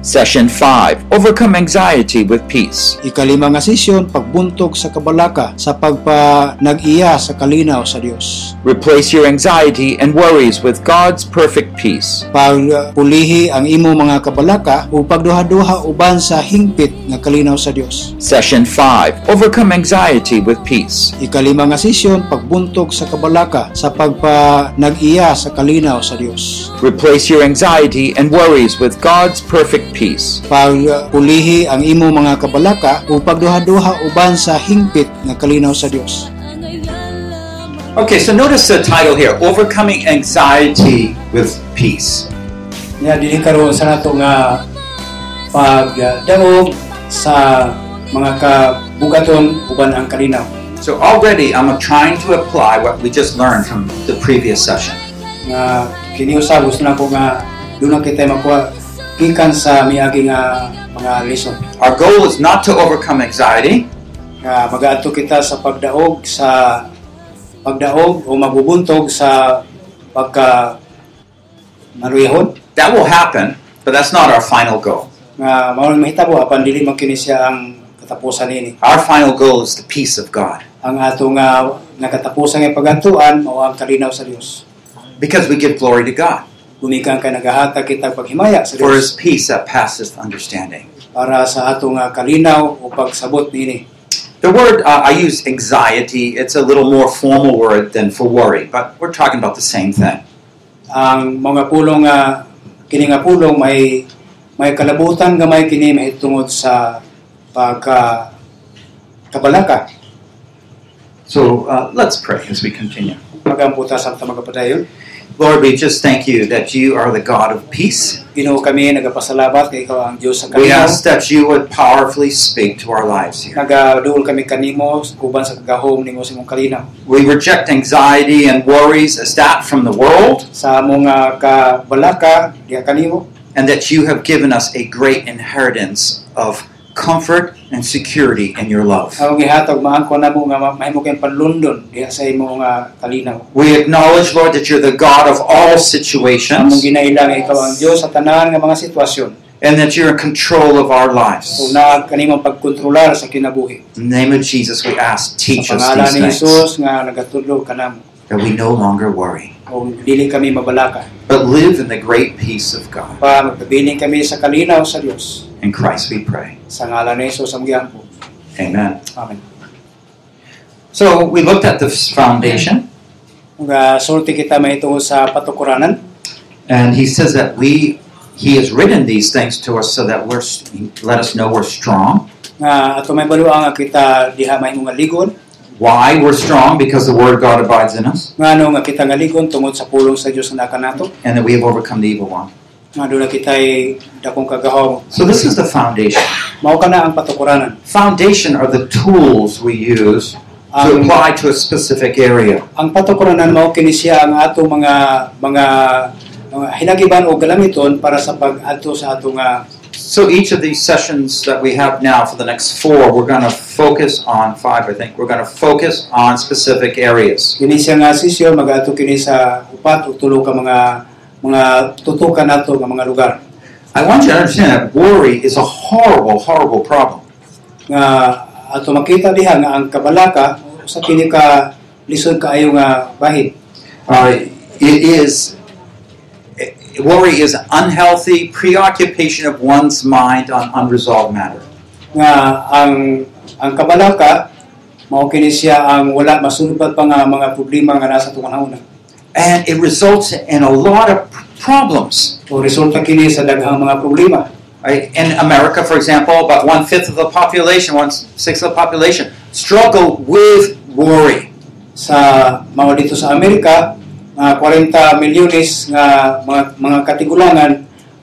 Session 5 Overcome Anxiety with Peace. Ikalima nga sesyon, pagbuntog sa kabalaka sa pagpa nag-iya sa kalinaw sa Dios. Replace your anxiety and worries with God's perfect peace. Pagpulihi ang imo mga kabalaka ug pagduha-duha uban sa hingpit nga kalinaw sa Dios. Session 5 Overcome Anxiety with Peace. Ikalima nga sesyon, pagbuntog sa kabalaka sa pagpa nag-iya sa kalinaw sa Dios. Replace your anxiety and worries with God's perfect peace. Pagpulihi ang imo mga kabalaka ug pagduha-duha uban sa hingpit nga kalinaw sa Dios. Okay, so notice the title here Overcoming Anxiety with Peace. Nga dili karon sa nato nga pagdaog sa mga kabugaton uban ang kalinaw. So already I'm trying to apply what we just learned from the previous session. nga kiniusab gusto na ko nga doon na kita makuha gikan sa miagi nga mga lesson Our goal is not to overcome anxiety, nga magaadto kita sa pagdaog sa pagdaog o magbubuntog sa pagka maruyahon. That will happen, but that's not our final goal. nga mao mahitabo apan dili man kini siya ang katapusan nini Our final goal is the peace of God. Ang ato nga nga katapusan nga pagantuan mao ang kalinaw sa Dios. Because we give glory to God. Gumikan kay nagahatag kita paghimaya sa for His Dios peace that passeth understanding. para sa ato nga kalinaw o pagsabot nini The word uh, I use anxiety, it's a little more formal word than for worry, but we're talking about the same thing. ang mga pulong nga kini nga pulong may may kalabutan gamay kini mahitungod sa pagka kabalaka So uh, let's pray as we continue. magamputa sa ta magapadayon Lord, we just thank you that you are the God of peace. Ginoo kami nagapasalamat kay ikaw ang Dios sa We ask that you would powerfully speak to our lives here. nagaduol kami kanimo sa kagahom nimo sa imong kalinaw We reject anxiety and worries as that from the world, sa among nga kabalaka diha kanimo and that you have given us a great inheritance of comfort and security in your love. ang gihatag maangko namo nga ma- mahimo kay panlundon diha sa imong nga kalinaw We acknowledge, Lord, that you're the God of all situations ginailang ikaw ang Dios sa tanan nga mga sitwasyon. and that you're in control of our lives. ug naa kanimong pagkontrolar sa kinabuhi. In the name of Jesus, we ask, teach us these things, Jesus nga nagatudlo kanamo that we no longer worry, o dili kami mabalaka but live in the great peace of God. pa magpabiling kami sa kalinaw sa Dios In Christ we pray. sa ngalan ni Jesus ang giampo Amen. amen So we looked at the foundation, nga sulti kita mahitungod sa patukuranan and he says that we he has written these things to us so that we're let us know we're strong. nga ato may baluang nga kita diha mahimo nga ligon Why we're strong? Because the word of God abides in us, ngano nga kita nga tungod sa pulong sa Dios naka and that we have overcome the evil one. na kita'y dakong kagahom So this is the foundation. mao ka na ang patukuranan Foundation are the tools we use to apply to a specific area. ang patukuranan mao kini siya ang ato mga mga mga hinagiban o galamiton para sa pag-adto sa ato nga So each of these sessions that we have now for the next four, we're going to focus on five, I think. We're going to focus on specific areas. kini siya nga sisyon mag-adto kini sa upat tulo ka mga mga tutukan nato nga mga lugar I want you to understand that worry is a horrible, horrible problem. nga ato makita diha nga ang kabalaka sa kini ka lisod kaayo nga bahin Uh, it is worry is unhealthy preoccupation of one's mind on unresolved matter. nga ang ang kabalaka mao kini siya ang wala masulbad pa nga mga problema nga nasa tunganhon And it results in a lot of problems. o resulta kini sa daghang mga problema Right? In America, for example, about one fifth of the population, one sixth of the population, struggle with worry. sa mao dito sa Amerika nga 40 milyones nga mga mga katigulangan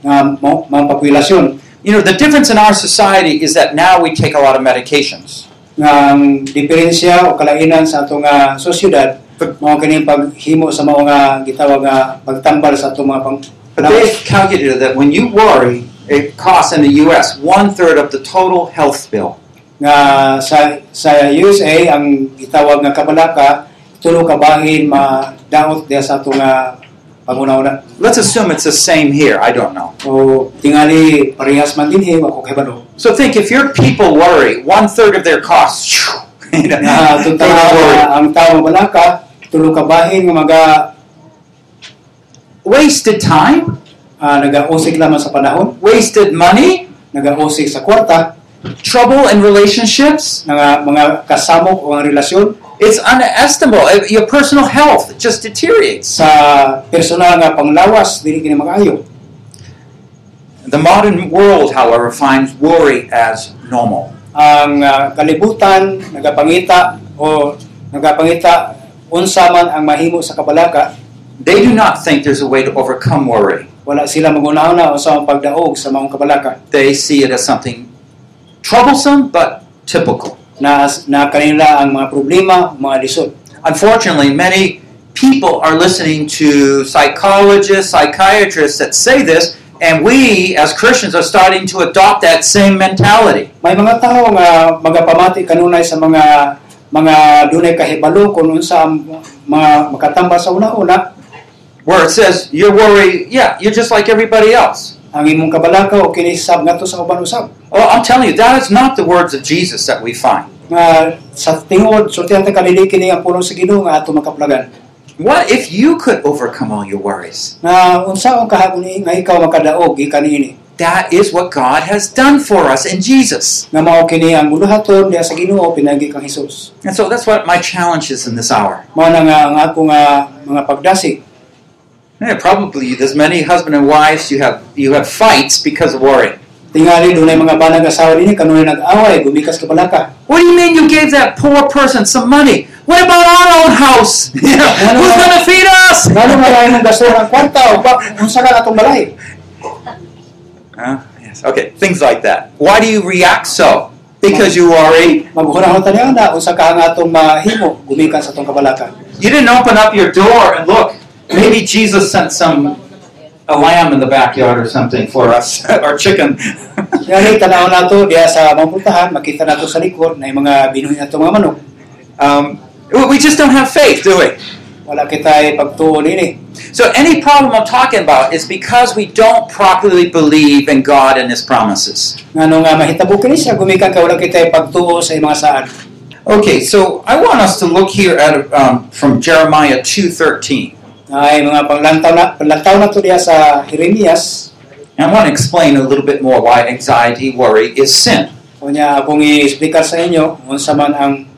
nga mga populasyon You know, the difference in our society is that now we take a lot of medications. nga ang diferensya o kalainan sa ato nga sosyedad mao kini paghimo sa mao nga gitawag nga pagtambal sa ato mga pang But they've calculated that when you worry, it costs in the U.S. one third of the total health bill. nga sa sa USA ang gitawag nga kabalaka tulo ka bahin madaot diha sa nga ah, panguna-una. Let's assume it's the same here. I don't know. O tingali parehas man wa eh, ko kahibalo. So think if your people worry, one third of their costs, you know, Na they tutang don't worry. ang tao balaka tulo ka bahin nga maga wasted time, ah, nagausig lamang sa panahon, wasted money, nagausig sa kwarta, trouble in relationships. nga mga kasamok o ang relasyon It's unestimable. Your personal health just deteriorates. sa personal nga panglawas dili kini magayo. The modern world, however, finds worry as normal. Ang ah, kalibutan nagapangita o nagapangita unsa man ang mahimo sa kabalaka, They do not think there's a way to overcome worry. wala sila magunahon sa pagdaog sa mga kabalaka They see it as something troublesome but typical. Na na kanila ang mga problema, mga lisod. Unfortunately, many people are listening to psychologists, psychiatrists that say this, and we as Christians are starting to adopt that same mentality. May mga tao nga magapamati kanunay sa mga mga dunay kahibalo kung unsa mga makatambal sa una-una Where it says, you're worried, yeah, you're just like everybody else. Ang imong kabalaka o kinisab ngadto sa uban usab Well, I'm telling you, that is not the words of Jesus that we find. nga sa tingod sultihan ta kanili kini ang pulong sa Ginoo nga ato makaplagan What if you could overcome all your worries? nga unsa ang kahapon nga ikaw makadaog gikan niini That is what God has done for us in Jesus. nga ang buluhaton diha sa Ginoo kang Hesus And so that's what my challenge is in this hour. mao na nga ang ako nga mga pagdasig Yeah, probably there's many husband and wives you have you have fights because of worry. tingali dunay mga banag asawa dinhi kanunay nag-away gumikas What do you mean you gave that poor person some money? What about our own house? Who's going to feed us? Ngano nga lain ang gasto ng kwarta o unsa ka atong balay Huh? yes. Okay, things like that. Why do you react so? Because you worry. maghunahon na unsa ka nga atong mahimo atong kabalaka You didn't open up your door and look. Maybe Jesus sent some a lamb in the backyard or something for us, or chicken. Tanaw nato diya sa makita nato sa likod na mga nato mga manok um, we just don't have faith, do we? wala kita pagtuon ini So any problem I'm talking about is because we don't properly believe in God and His promises. ngano nga mahitabo kini siya gumikan ka wala kita pagtuo sa mga saan Okay, so I want us to look here at um, from Jeremiah two thirteen. Ay mga panglantaw na panglantaw na to diya sa Jeremias And I want to explain a little bit more why anxiety, worry is sin. Kunya akong i-explicar sa inyo unsa man ang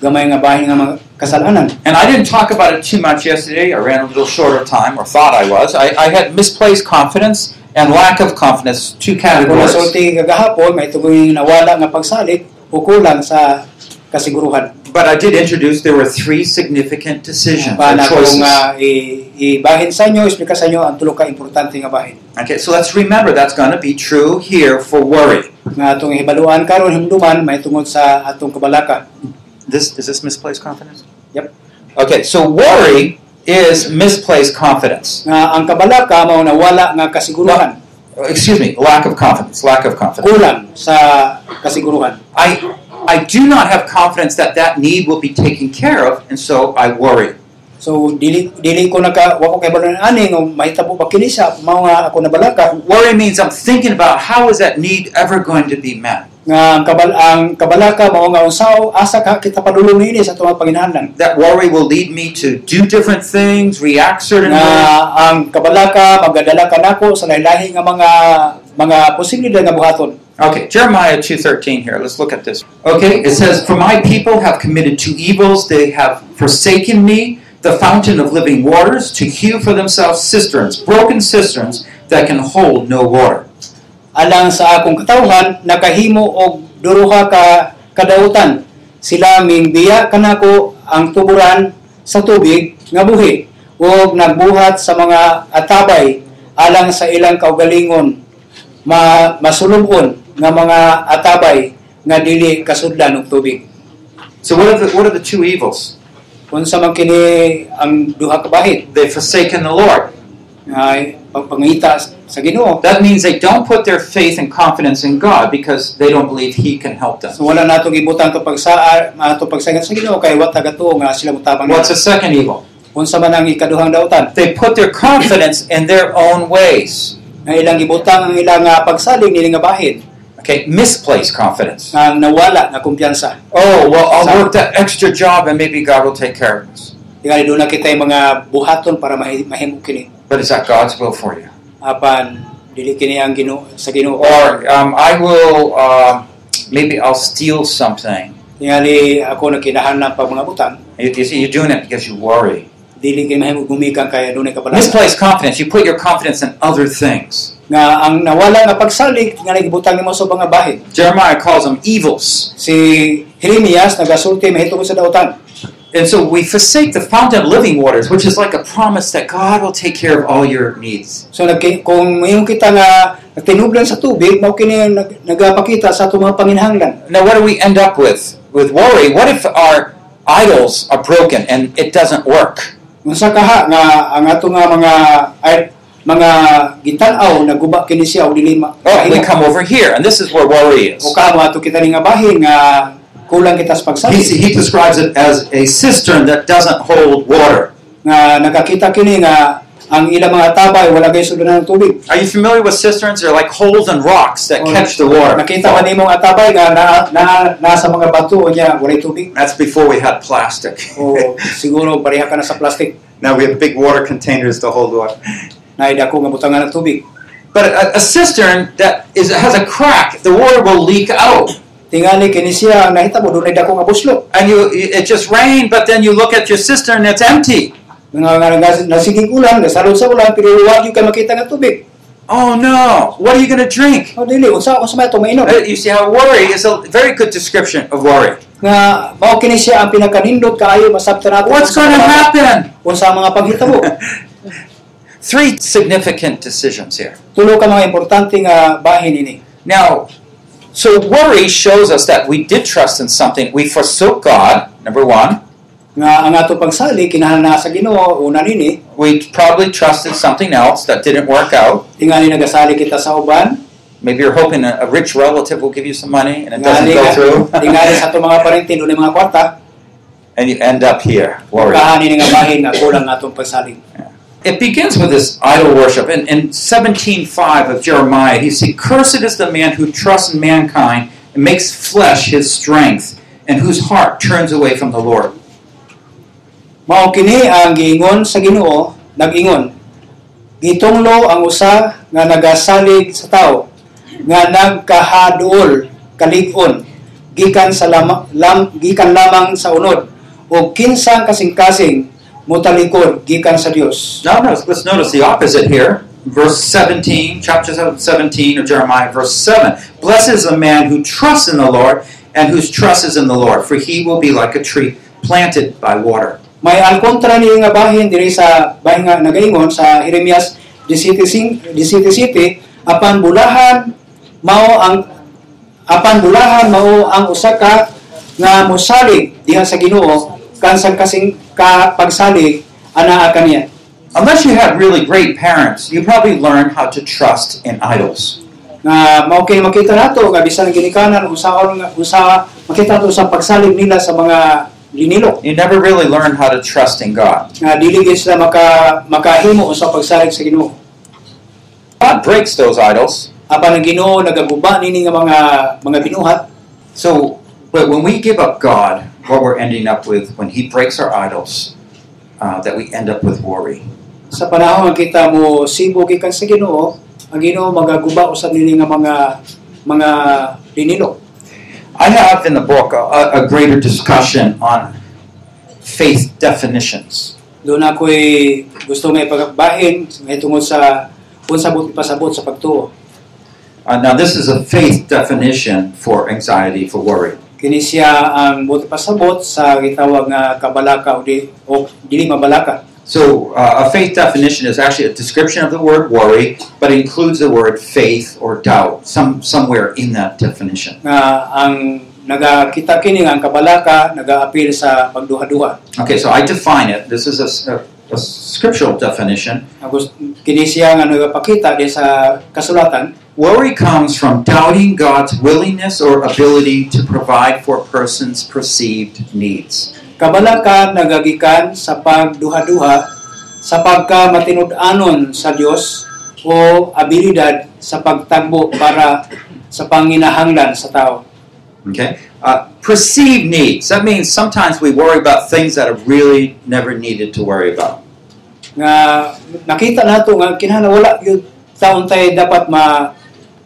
gamay nga bahin nga mga kasalanan. And I didn't talk about it too much yesterday. I ran a little short of time, or thought I was. I, I had misplaced confidence and lack of confidence, two Kung categories. nasulti kagahapon, may tugoy nawala nga pagsalit o kulang sa kasiguruhan. But I did introduce there were three significant decisions or choices. nga i- ibahin sa inyo, explica sa inyo ang tulo ka importante nga bahin. Okay, so let's remember that's going to be true here for worry. Nga atong hibaluan karon himduman may tungod sa atong kabalaka. This is this misplaced confidence? Yep. Okay, so worry is misplaced confidence. Nga ang kabalaka mao nawala nga kasiguruhan, Excuse me, lack of confidence. Lack of confidence. kulang sa kasiguruhan. I I do not have confidence that that need will be taken care of, and so I worry. So dili dili ko naka wa ko kay balon ani nga mahitabo pa kini siya mao nga ako nabalaka Worry means I'm thinking about how is that need ever going to be met. nga ang kabal ang kabalaka mao nga unsaw asa ka kita padulong ini sa tuwa panginahanglan That worry will lead me to do different things, react certain nga ways. ang kabalaka magadala ka nako sa lahi-lahi nga mga mga posibilidad nga buhaton Okay, Jeremiah 2.13 here. Let's look at this. Okay, it says, For my people have committed two evils. They have forsaken me, the fountain of living waters, to hew for themselves cisterns, broken cisterns that can hold no water. alang sa akong katawhan nakahimo og duruha ka kadautan sila mingbiya kanako ang tuburan sa tubig nga buhi ug nagbuhat sa mga atabay alang sa ilang kaugalingon ma masulubon nga mga atabay nga dili kasudlan og tubig So what are the, what are the two evils? unsa man kini ang duha ka bahid They've forsaken the Lord. ay pagpangita sa Ginoo That means they don't put their faith and confidence in God because they don't believe He can help them. So wala nato gibutang to pagsa ato pagsagat sa Ginoo kay wa tagatuo nga sila mutabang What's the second evil? unsa man ang ikaduhang dautan They put their confidence in their own ways. nga ilang gibutang ang ilang nga pagsalig nila nga bahin Okay, misplaced confidence. nga nawala nga kumpiyansa Oh, well, I'll Sa- work that extra job and maybe God will take care of us. tingali doon na kita yung mga buhaton para mahi- mahimo kini But is that God's will for you? apan dili kini ang Ginoo sa Ginoo Or um, I will, uh, maybe I'll steal something. tingali ako nagkinahanap pag mga butang You, you see, you're doing it because you worry. dili kay mahimo gumikan kay dunay kabalaka Misplaced confidence. You put your confidence in other things. Nga ang nawala nga pagsalig tingali gibutang nimo sa mga bahin Jeremiah calls them evils. si Jeremias nagasulti mahitungod sa dautan And so we forsake the fountain of living waters, which is like a promise that God will take care of all your needs. So kung mayroon kita nga tinublan sa tubig, mao kini nagapakita sa atong mga panginhanglan. Now, what do we end up with? With worry. What if our idols are broken and it doesn't work? Unsa kaha nga ang ato nga mga mga gitan-aw naguba kini siya og dili ma. Oh, we come over here, and this is where worry is. o ato kita nga bahin nga kulang kita sa He, pagsalig he describes it as a cistern that doesn't hold water. nga nakakita kini nga ang ilang mga tabay wala kay sulunan ng tubig. Are you familiar with cisterns? They're like holes in rocks that O, catch the water. Nakita man nimo nga tabay nga na, na, nasa mga bato niya walay tubig. That's before we had plastic. O siguro pareha ka na sa plastic now we have big water containers to hold water. Na idako nga butangan ng tubig. But a, a cistern that is has a crack, the water will leak out. tingali kini siya ang nahitabo dunay dako nga buslot And you, it just rained, but then you look at your cistern, it's empty. nga nga nga- nasigig ulan sa ulan pero wa gyud ka makita nga tubig Oh no! What are you going to drink? o dili unsa unsa may You see how worry is a very good description of worry. nga mao kini siya ang pinakanindot kaayo masabtan nato What's going to happen? unsa mga paghitabo Three significant decisions here. tulo ka mga importante nga bahin ini Now, so worry shows us that we did trust in something. We forsook God, number one. nga ang ato pagsali sa Ginoo una nini We probably trusted something else that didn't work out. tingali nagasali kita sa uban Maybe you're hoping a, a rich relative will give you some money and it doesn't go through. tingali sa mga mga kwarta and you end up here, worried. kahan ini nga bahin nga kulang nga atong pagsalig It begins with this idol worship. In, in 17.5 of Jeremiah, he said, Cursed is the man who trusts in mankind and makes flesh his strength, and whose heart turns away from the Lord. Mao kini ang giingon sa Ginoo, nag-ingon. Gitunglo ang usa nga nagasalig sa tao nga nagkahaduol kalig-on gikan sa lam gikan lamang sa unod o kinsang kasing-kasing mutalikod gikan sa Dios. Now, notice, let's notice the opposite here. Verse 17, chapter 17 of Jeremiah, verse 7. Blessed is the man who trusts in the Lord and whose trust is in the Lord, for he will be like a tree planted by water. May al kontra ni nga bahin diri sa bahin nga nagaingon sa Jeremias 17:17 apan bulahan mao ang apan bulahan mao ang usa ka nga mosalig diha sa Ginoo kansang kasing ka anaa kaniya. Unless you have really great parents, you probably learn how to trust in idols. Nga mao kay makita nato nga bisan ginikanan usaon usa makita nato sa pagsalig nila sa mga linilo You never really learn how to trust in God. nga dili gid sila maka makahimo sa pagsalig sa Ginoo. God breaks those idols. apan ang Ginoo nagaguba nini nga mga mga binuhat So, but when we give up God, what we're ending up with when He breaks our idols, uh, that we end up with worry. sa panahon nga kita mo sibo gikan sa Ginoo ang Ginoo magaguba usab nini nga mga mga linilo I have in the book a, a greater discussion on faith definitions. doon ako'y gusto may pagbahin may tungod sa unsa buti pasabot sa pagtuo Uh, now, this is a faith definition for anxiety, for worry. Kini siya ang buti pasabot sa gitawag nga kabalaka o di o dili mabalaka So, uh, a faith definition is actually a description of the word worry, but includes the word faith or doubt, some somewhere in that definition. nga ang nagakita kini nga ang kabalaka nagaapil sa pagduha-duha Okay, so I define it. This is a, a- a scriptural definition. Kini siya nga nagapakita di sa kasulatan Worry comes from doubting God's willingness or ability to provide for a person's perceived needs. kabalaka nagagikan sa pagduha-duha sa pagka matinud-anon sa Dios o abilidad sa pagtagbo para sa panginahanglan sa tao. Okay? Uh, perceived needs. That means sometimes we worry about things that are really never needed to worry about. Nga nakita nato nga kinahanglan wala yung taon tayo dapat ma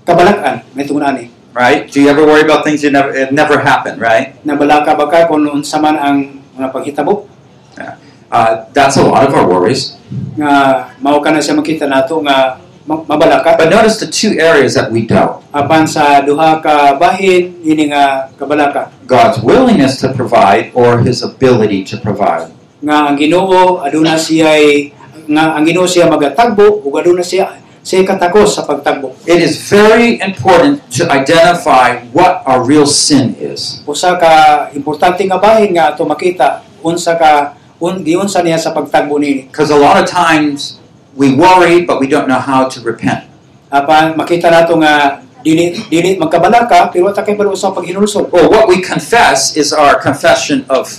kabalakan may tungod ani. Right? Do you ever worry about things that never, it never happened, right? Nabalaka ba ka kung unsa man ang mga paghitabo Uh, that's a lot of our worries. nga mao ka na siya makita nato nga ma- mabalaka But notice the two areas that we doubt apan sa duha ka bahin ini nga kabalaka God's willingness to provide or his ability to provide. nga ang Ginoo aduna siya nga ang Ginoo siya magatagbo ug aduna siya siya katakos sa pagtagbo It is very important to identify what our real sin is. usa ka importante nga bahin nga ato makita unsa ka un giunsa niya sa pagtagbo nini Because a lot of times we worry, but we don't know how to repent. apan makita nato nga dili dili magkabalaka pero ta kay sa paghinulsol Well, what we confess is our confession of,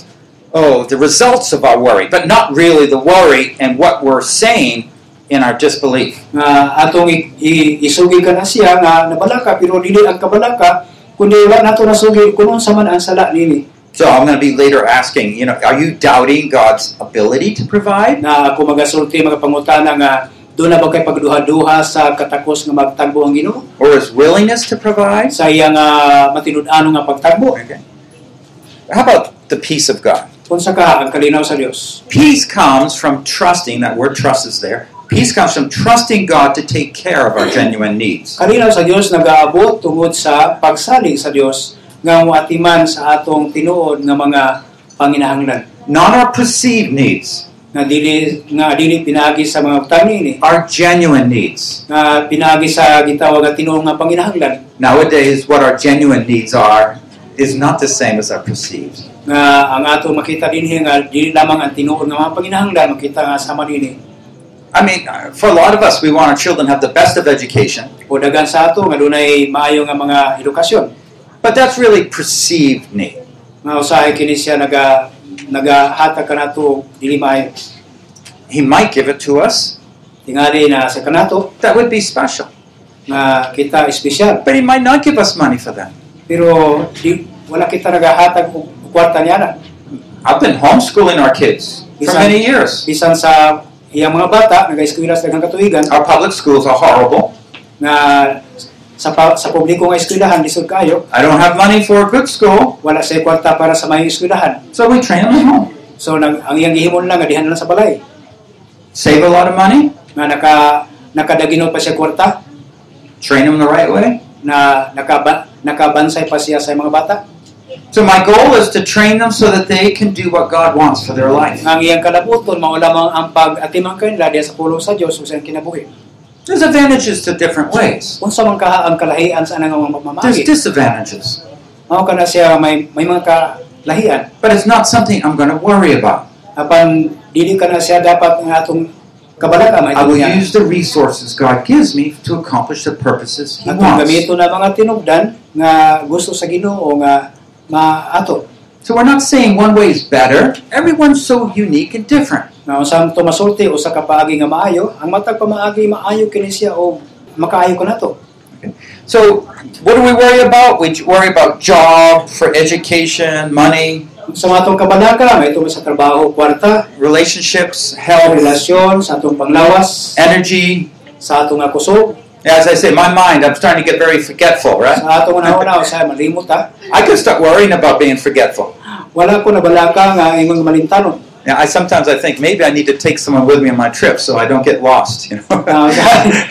oh, the results of our worry, but not really the worry and what we're saying in our disbelief. nga atong isugi ka na siya nga nabalaka pero dili ang kabalaka kundi wala nato nasugi kung unsa man ang sala nini So I'm going to be later asking, you know, are you doubting God's ability to provide? na ako magasulti mga pangutana nga doon na ba kay pagduha-duha sa katakos nga magtagbo ang Ginoo Or his willingness to provide? sa iya nga matinud-ano nga pagtagbo Okay. How about the peace of God? Unsa ang kalinaw sa Dios Peace comes from trusting, that word trust is there. Peace comes from trusting God to take care of our genuine needs. kalinaw sa Dios nagaabot tungod sa pagsalig sa Dios nga moatiman sa atong tinuod nga mga panginahanglan Not our perceived needs, nga dili nga dili pinaagi sa mga utang nini our genuine needs. nga pinaagi sa gitawag nga tinuod nga panginahanglan Nowadays, what our genuine needs are is not the same as our perceived. nga ang ato makita dinhi nga dili lamang ang tinuod nga mga panginahanglan makita nga sama nini I mean, uh, for a lot of us, we want our children to have the best of education, o dagan sa ato nga dunay maayo nga mga edukasyon but that's really perceived need. nga usahay kini siya naga nagahatag kanato dili maayo He might give it to us. tingali na sa kanato That would be special. nga kita espesyal But he might not give us money for that. Pero di, wala kita nagahatag og kwarta niya na I've been homeschooling our kids for Bisan- many years. bisan sa iyang mga bata nagaeskwela sa daghang katuigan Our public schools are horrible. nga sa sa publiko nga eskwelahan lisod kayo I don't have money for a good school, wala sa kwarta para sa may eskwelahan so we train them at home. so nag, ang iyang gihimon lang nga dihan lang sa balay Save a lot of money, nga naka nakadaginot pa siya kwarta train them the right way. Na nakaba, nakabansay pa siya sa mga bata So my goal is to train them so that they can do what God wants for their life. ang iyang kalabuton mao lamang ang pag-atimang kanila diya sa pulong sa Dios ug sa kinabuhi There's advantages to different ways. unsa man kaha ang kalahian sa anang mga There's disadvantages, mao kana siya may may mga kalahian but it's not something I'm going to worry about. apan dili kana siya dapat nga atong I will use the resources God gives me to accomplish the purposes He wants. gamito na mga tinugdan nga gusto sa Ginoo nga maato So we're not saying one way is better. Everyone's so unique and different. nga unsang tumasulti usa ka paagi nga maayo ang matag pamaagi maayo kini siya o makaayo ko nato So what do we worry about? We worry about job, for education, money, sa matong kabalaka may tungod sa trabaho kwarta relationships, health, relasyon sa atong panglawas energy. sa atong kusog As I say, my mind, I'm starting to get very forgetful, right? sa atong una-una sa malimot ha I could start worrying about being forgetful. wala ko nabalaka nga imong malintanon Yeah, I sometimes I think maybe I need to take someone with me on my trip so I don't get lost. You know,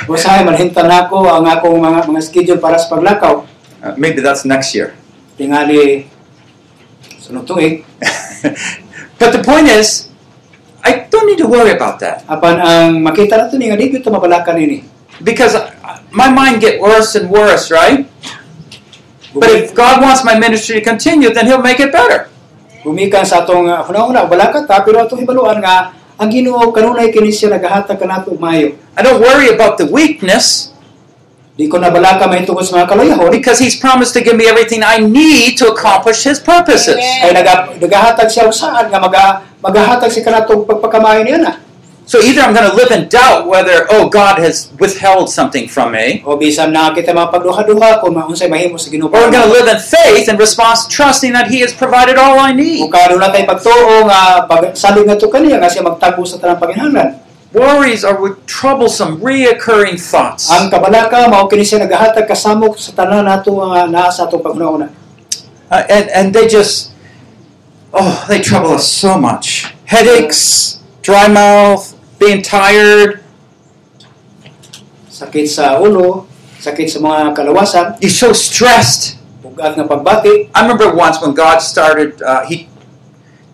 usahay manhintan ang akong mga mga schedule para sa paglakaw Uh, maybe that's next year. tingali but the point is, I don't need to worry about that apan ang makita nato ni nga di gyud ta because my mind get worse and worse, right? But if God wants my ministry to continue, then He'll make it better. Gumikan sa atong uh, una-una, balaka ta, pero atong hibaluan nga, ang ginoo kanunay kini siya nagahatag kanato og maayo. I don't worry about the weakness Di ko nabalaka may tungkol sa mga kalayahon. because He's promised to give me everything I need to accomplish His purposes. Kaya naga, nagahatag siya saan nga maga, magahatag si kanatong pagpakamayo niya na. So either I'm going to live in doubt whether, oh, God has withheld something from me, O bisan na kita mga pagduha-duha kung maunsay mahimo sa Ginoo. or I'm going to live in faith in response, trusting that He has provided all I need. Kung karon na tayo pagtuo nga pag salig to kaniya nga siya magtago sa tanang panginhanglan. Worries are with troublesome, reoccurring thoughts. Ang kabalaka mao kini siya nagahatag kasamok sa tanan nato nga naa sa atong paghunauna. Uh, and, and they just, oh, they trouble us so much. Headaches, dry mouth, being tired. Sakit sa ulo, sakit sa mga kalawasan, You're so stressed. bugat nga pagbati. I remember once when God started, uh, he,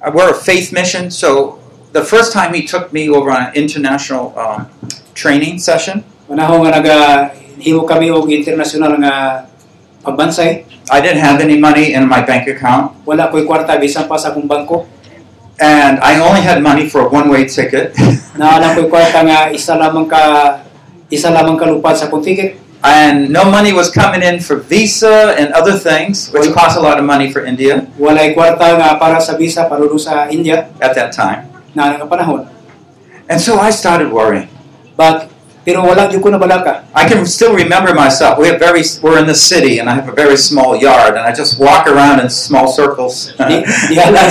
uh, we're a faith mission, so the first time He took me over on an international um, training session, Manahon nga naga himo kami og international nga. I didn't have any money in my bank account, Wala ko'y kwarta bisan pa sa akong bangko. and I only had money for a one-way ticket. Naala ko'y kwarta nga isa lamang ka isa lamang ka sa akong ticket. and no money was coming in for visa and other things, which cost a lot of money for India Walay kwarta nga para sa visa para sa India at that time. Na panahon. And so I started worrying. But pero wala gyud ko nabalaka. I can still remember myself. We have very we're in the city, and I have a very small yard, and I just walk around in small circles.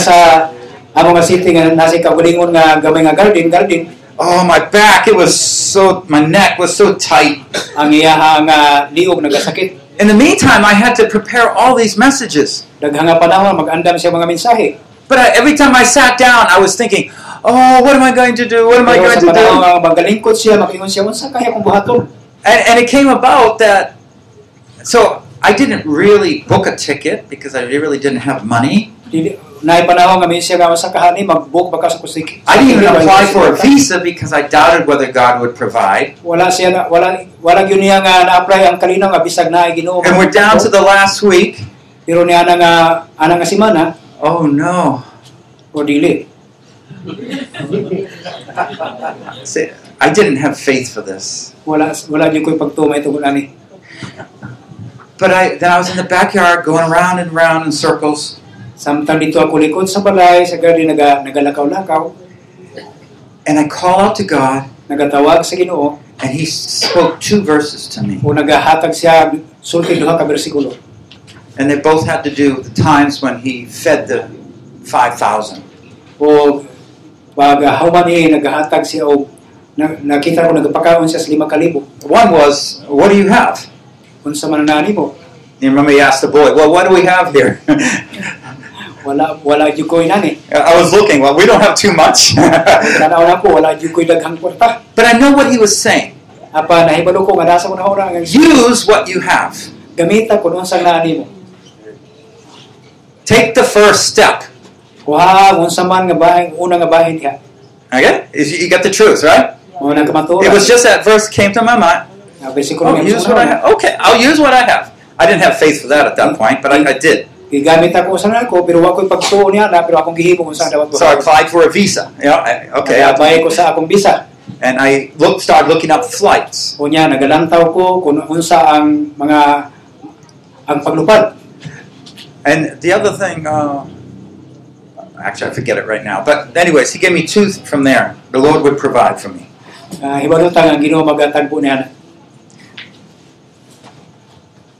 Sa amo nga city nga nasa kabulingon nga gamay nga garden, garden oh, my back! It was so my neck was so tight. ang iyaha nga liog nagasakit. In the meantime, I had to prepare all these messages. Daghang nga panahon mag-andam siya mga mensahe. But I, every time I sat down, I was thinking, "Oh, what am I going to do? What am I going to do?" magalingkod siya, makingon siya unsa kaya kung buhaton. And, and it came about that. So I didn't really book a ticket because I really didn't have money. Dili naay panahon nga minsan nga kahani mag-book baka sa. I didn't even apply for a visa because I doubted whether God would provide. Wala siya na, wala wala gyud niya nga na-apply ang kalinaw nga bisag na Ginoo. And we're down to the last week. pero niya na nga ana nga semana Oh no. o dili. See, I didn't have faith for this. Wala wala gyud koy pagtumay tungod ani. But I then I was in the backyard going around and around in circles. Samtang dito ako likod sa balay, sa garden naga nagalakaw-lakaw, And I call out to God, nagatawag sa Ginoo and He spoke two verses to me. o nagahatag siya sulti duha ka bersikulo. And they both had to do with the times when He fed the 5,000. O pag human ni nagahatag siya og na, nakita ko siya sa lima ka libo. One was, What do you have? Unsa man na nimo? You remember he asked the boy, Well, what do we have here? Wala wala gyud nani. I was looking, Well, we don't have too much. Tanaw na ko wala gyud koy daghang kwarta. but I know what he was saying. Apa nahibalo ko nga nasa ko na ora Use what you have. gamita kun unsa na nimo. Take the first step. Kuha unsa man nga bahin una nga bahin diha. Okay? You got the truth, right? Mo nang kamatura. It was just that verse came to my mind. Oh, use what I have. Okay, I'll use what I have. I didn't have faith for that at that point, but I, I did. Gigamit ako sa nako pero pagtuo niya na pero akong gihimo kung saan dapat So I applied for a visa. I, okay, Kaya I- bayad ko sa akong bisa. and I looked, started looking up flights. Nagalantaw ko kung unsa ang mga ang paglupad. And the other thing, uh, actually, I forget it right now. But anyways, he gave me two from there. The Lord would provide for me. Uh, ang Ginoo magatagpo niya.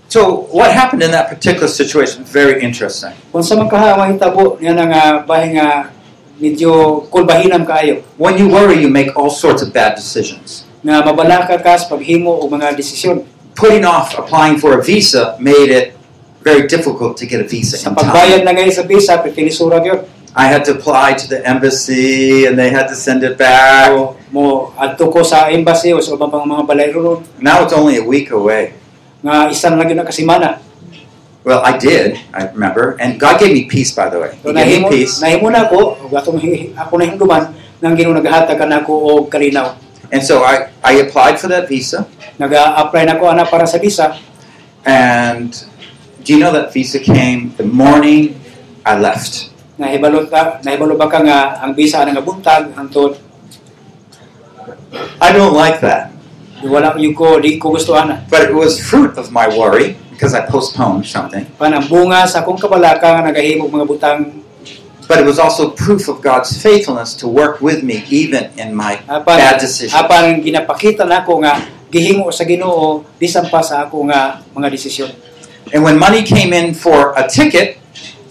So what happened in that particular situation? Very interesting. Kung sa man mahitabo niya nga bahay nga medyo kulbahinam kaayo When you worry, you make all sorts of bad decisions. nga mabalaka ka sa paghimo og mga desisyon. Putting off applying for a visa made it very difficult to get a visa Sa in time. pagbayad na ngayon sa visa, pitilisura gyud. I had to apply to the embassy, and they had to send it back. So, mo adto ko sa embassy o sa ubang pang mga balay ron Now it's only a week away. nga isan lang na kasimana. Well, I did, I remember, and God gave me peace, by the way. He So gave nahimo me peace, nahimo na ako ug atong hi- ako na hinduman nang Ginoo nagahatag kanako og kalinaw. and so I, I applied for that visa. Naga-apply na ko ana para sa visa. And do you know that visa came the morning I left? Nahibalo ta nahibalo ba ka nga ang visa ana nga buntag hangtod I don't like that. Wala yung ko, di ko gusto ana. But it was fruit of my worry because I postponed something. Sa akong kabalaka nga nagahimog mga butang But it was also proof of God's faithfulness to work with me even in my ah, apan bad decisions. Ah, apan ginapakita nako nga gihimo sa Ginoo bisan pa sa ako nga mga desisyon. And when money came in for a ticket,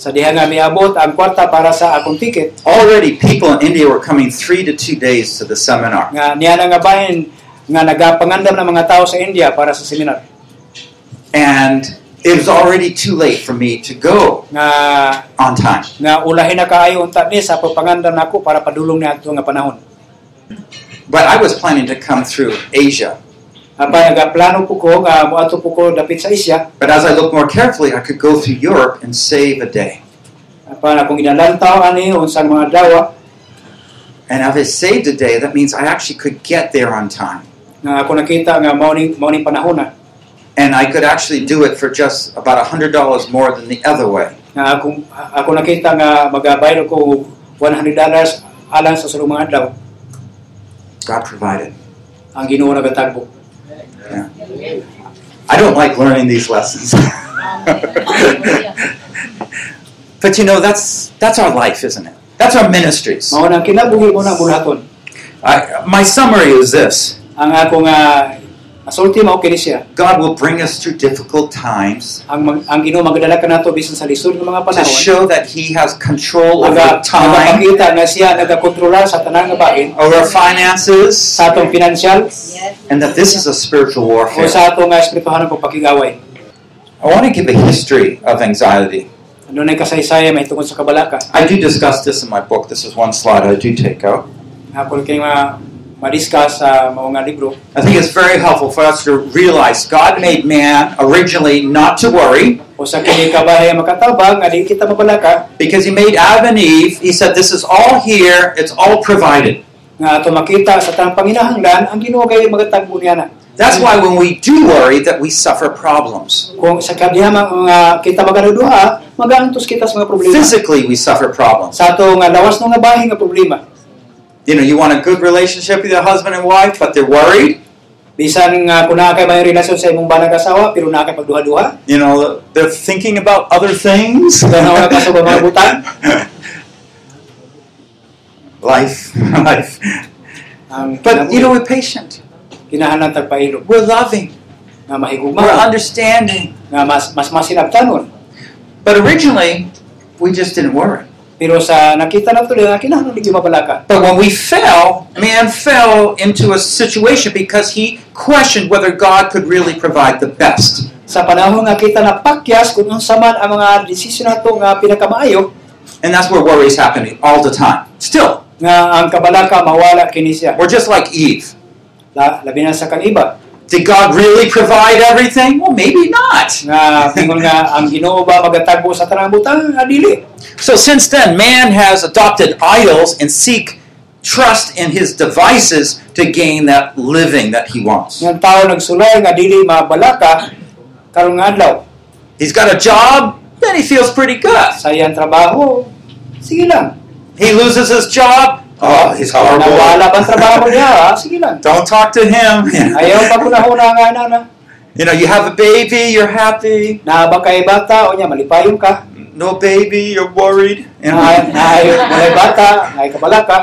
Sa diha nga miabot ang kwarta para sa akong ticket already people in India were coming three to two days to the seminar. nga niya nga bahin nga nagapangandam ng mga tao sa India para sa seminar And it was already too late for me to go nga on time. nga ulahin na kaayo unta ni sa pagpangandam nako para padulong ni adto nga panahon. But I was planning to come through Asia. But as I looked more carefully, I could go through Europe and save a day. apan akong ginalantaw ani unsang mga dawa And if I saved a day, that means I actually could get there on time. nga ako nakita nga mao ning panahon na And I could actually do it for just about $100 more than the other way. ako ako nakita nga magabayad ko 100 dollars alang sa sulong adlaw God provided. ang Ginoo nagatagbo. I don't like learning these lessons. but you know, that's, that's our life, isn't it? That's our ministries. Mao nang kinabuhi mo nang bulaton. I, my summary is this Ang ako nga asulti mao kini siya. God will bring us through difficult times Ang mag- ang Ginoo magadala kanato bisan sa lisod nga mga to show that He has control over Naga time, nagapakita nga siya nagakontrola sa tanang nga bahin over finances, sa atong financial and that this is a spiritual o warfare. sa atong nga espirituhanan pagpakigaway. I want to give a history of anxiety. Ano na kasaysaya may tungkol sa kabalaka. I do discuss this in my book. This is one slide I do take out. Ako kay mga sa mga libro. I think it's very helpful for us to realize God made man originally not to worry O kini kabahay makatabang nga kita mabalaka because He made Adam and Eve. He said, This is all here, it's all provided. nga ato makita sa tanang panginahanglan ang Ginoo kay magatagbo niya. That's why when we do worry, that we suffer problems. Kung sa kadiyamang nga kita magaduha, magaantos kita sa mga problema. Physically, we suffer problems. Sa ato nga lawas no nga bahin nga problema. You know, you want a good relationship with your husband and wife, but they're worried. Bisan nga ah, kung naa kay may relasyon sa imong banag asawa pero naa kay pagduha-duha, You know, they're thinking about other things. Ganaw na sa mga butang. life, life. But, you know, we're patient. kinahanglan tagpailog We're loving. nga We're mahigugma understanding. nga mas mas masinabtanon. But originally, we just didn't worry. Pero sa nakita nato nga kinahanglan di mabalaka. But when we fell, man fell into a situation because he questioned whether God could really provide the best. Sa panahon nga kita na pakyas kung unsa man ang mga desisyon nato nga pinakamaayo And that's where worry is happening all the time. Still, nga ang kabalaka mawala kini siya. we're just like Eve. La, labi na sa kang iba Did God really provide everything? Well, maybe not. nga pingon nga ang Ginoo ba sa tanang butang nga. Ah, so since then, man has adopted idols and seek trust in his devices to gain that living that he wants. Nga tao nagsulay nga dili mabalaka karong adlaw. He's got a job, then he feels pretty good. Sa iyang trabaho, sige lang. He loses his job, oh, he's horrible. Nawala ba ang trabaho niya? Ah, sige lang. Don't talk to him. Ayaw pa kunahuna nga na na. You know, you have a baby, you're happy. Naaba kay bata o niya malipayon ka. No baby, you're worried. You know, Na na bata, kabalaka.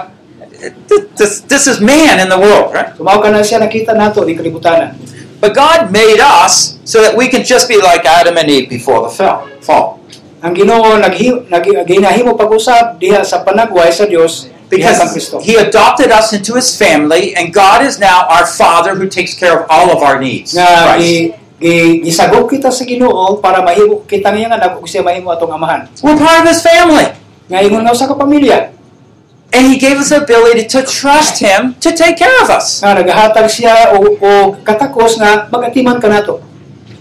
this, this is man in the world, right? Tumaw ka na siya nakita nato ni kalibutan. But God made us so that we can just be like Adam and Eve before the fell, fall. Ang Ginoo naghi ginahimo pag-usap diha sa panagway sa Dios Because He adopted us into His family, and God is now our Father who takes care of all of our needs. Nga Christ. gi, gi, gisagop kita sa Ginoo para mahimo kita nga nga siya mahimo atong amahan. We're part of His family. Nga ingon nga usa ka pamilya And He gave us the ability to trust Him to take care of us. nga nagahatag siya katakos nga magatiman.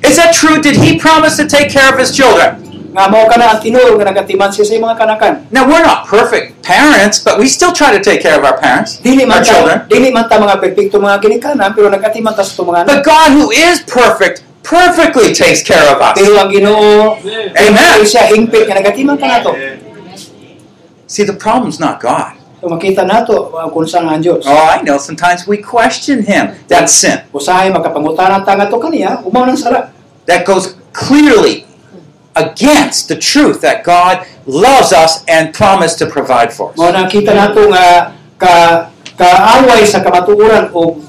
Is that true? Did He promise to take care of His children? Nga mao ka ang tinuod nga nagatiman siya sa mga kanakan. Now, we're not perfect parents, but we still try to take care of our parents, Dili our man children. dili man ta mga perpekto mga ginikanan pero nagatiman ta sa mga anak. But God, who is perfect, perfectly takes care of us. Pero ang Ginoo Amen. siya hingpit nga nagatiman ka. See, the problem's not God. So makita nato uh, kung saan ang Dios. Oh, I know. Sometimes we question Him. That's sin. Usahay makapangutan ta ngadto kaniya, umaw nang sala. That goes clearly against the truth that God loves us and promised to provide for us. na kita nato nga ah, ka kaaway sa kamatuoran o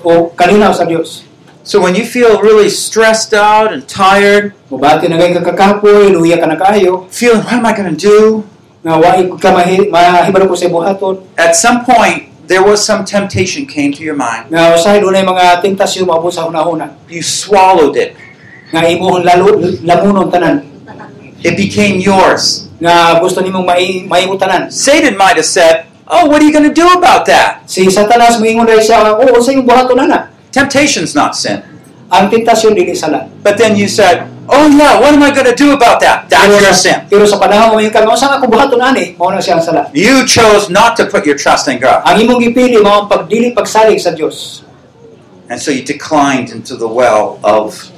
o kalinaw sa Dios. So when you feel really stressed out and tired, Mubati na gay kakapoy, luya ka na kaayo, feeling, what am I going to do? nga waay ka mahibalo ko sa buhaton. At some point, there was some temptation came to your mind. Nga usahay dunay mga tentasyon maabot sa hunahuna. You swallowed it. Nga imuhon lamunon tanan. It became yours. Nga gusto nimong mai maimong tanan. Satan might have said, oh, what are you going to do about that? Si Satanas moingon dahil siya, oh, oo, sa iyong buhaton ana. Temptation's not sin. Ang tentasyon dili sala. But then you said, oh yeah, what am I going to do about that? That's Pero your sin. Pero sa panahon mo yung kang sa ako buhaton ani, mao na siya sala. You chose not to put your trust in God. Ang imong gipili mao ang pagdili pagsalig sa Dios. And so you declined into the well of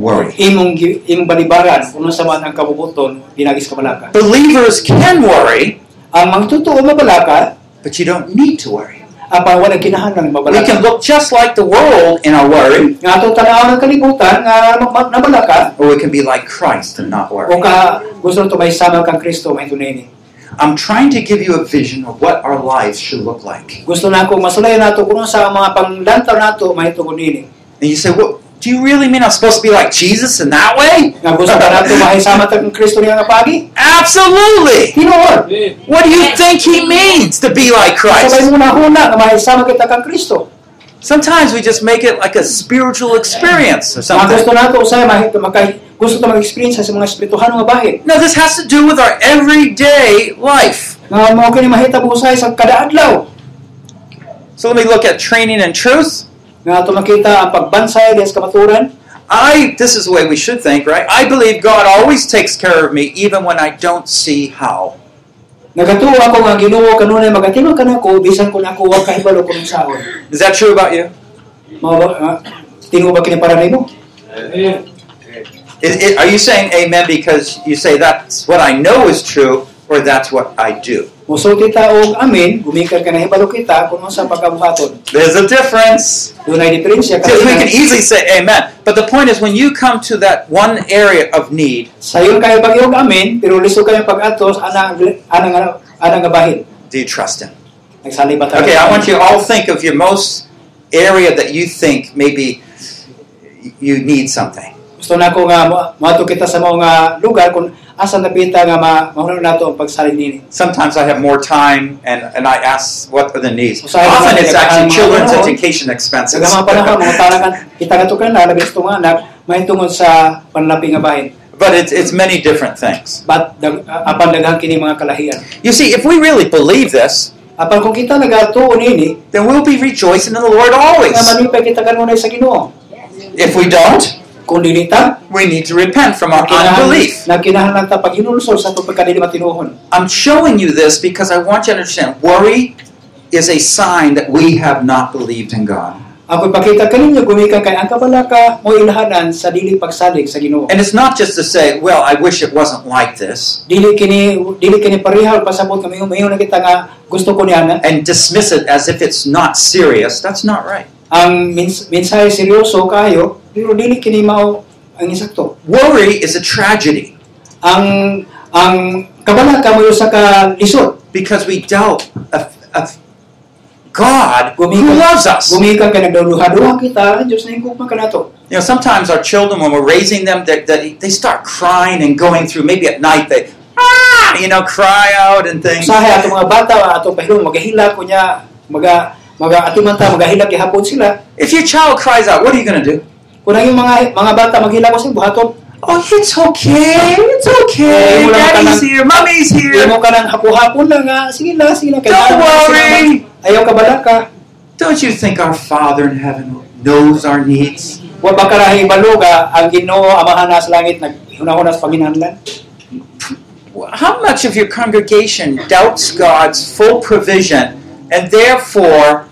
worry. Imong imong balibaran kuno sa man ang kabubuton ginagis ka. Believers can worry, Ang mabalaka, but you don't need to worry. apa wala kinahanglan We can look just like the world in our worry, Nga atong tanaw ng kalibutan nga ma- ma- nabalaka or we can be like Christ and not o worry. ka gusto to may sama kang Kristo may tunay. I'm trying to give you a vision of what our lives should look like. Gusto na ako masulayan nato kuno sa mga panglantaw nato may tungod nini. And you say, well, do you really mean I'm supposed to be like Jesus in that way? Nga gusto ka nato may sama kang Kristo niya pagi. Absolutely. Tinuod. What do you think he means to be like Sa may Christ? muna huna nga may kita kang Kristo. Sometimes we just make it like a spiritual experience or something. gusto nato usay gusto ta mag-experience sa mga espirituhan nga bahin. No, this has to do with our everyday life. Nga mao kini mahita usay sa kada adlaw. So let me look at training and truth. Nga ato makita ang pagbansay diya sa kamaturan. I this is the way we should think, right? I believe God always takes care of me even when I don't see how. Nagatuo ako nga Ginoo kanunay magatino kanako bisan kun ako wa kahibalo kun saon. Is that true about you? Mao ba uh, ba kini para nimo? Is, is- are you saying amen because you say that's what I know is true or that's what I do? Musulti ta og amen, gumikan ka na hibalo kita kung sa pagkabuhaton. There's a difference. Dunay diferensya Because we can easily say amen. But the point is when you come to that one area of need, sayon kayo pag amen, pero liso kayo pag-atos ana ana ana nga bahin. do you trust him? Nagsali ba tayo? Okay, I want you all think of your most area that you think maybe you need something. Gusto na ko nga mo- moadto kita sa mga lugar kung asa napita nga ma mahunong nato ang pagsalig nini. Sometimes I have more time and, and I ask what are the needs. Often it's actually children's education expenses. Sa mga panahon mga talangan kita nga to kana labi gusto nga anak may tungod sa panlapi nga bahin. But it's, it's many different things. But dag, apan daghang kini mga kalahian. You see, if we really believe this, Apan kung kita nagatuo nini, then we'll be rejoicing in the Lord always. nga manipay kita kanunay sa Ginoo. If we don't, Ta, we need to repent from our unbelief. Nagkinahanglan ta pag sa itong matinuhon. I'm showing you this because I want you to understand worry is a sign that we have not believed in God. Ako ipakita kaninyo gumikan kay ang kabalaka mo ilhanan sa dili pagsalig sa Ginoo. And it's not just to say, well, I wish it wasn't like this, Dili kini dili kini parihal pasabot kami umayon na kita nga gusto ko niya na and dismiss it as if it's not serious. That's not right. ang mins, mensahe seryoso kayo pero dili kini mao ang isakto. Worry is a tragedy Ang ang kabalaka mo sa ka because we doubt a, a God who Gumikan, loves us. gumikan kay nagdaluha-duha kita, Dios na hingkog man kanato. You know, sometimes our children, when we're raising them, they, they, they start crying and going through. Maybe at night they, ah, you know, cry out and things. Usahay ato mga bata ato pahilong magahila ko niya maga maga ato man ta magahila gihapon sila. If your child cries out, what are you going to do? Kung yung mga mga bata maghila ko buhaton, Oh, it's okay. It's okay. Eh, Daddy's here. Mommy's here. Imo ka nang hapo-hapon lang nga, sige lang, sige lang. Don't worry. sila- Ayaw ka balaka. Don't you think our Father in heaven knows our needs? Wa ba karahi baluga ang Ginoo amahan na sa langit naghunahuna sa panginahanglan? How much of your congregation doubts God's full provision and therefore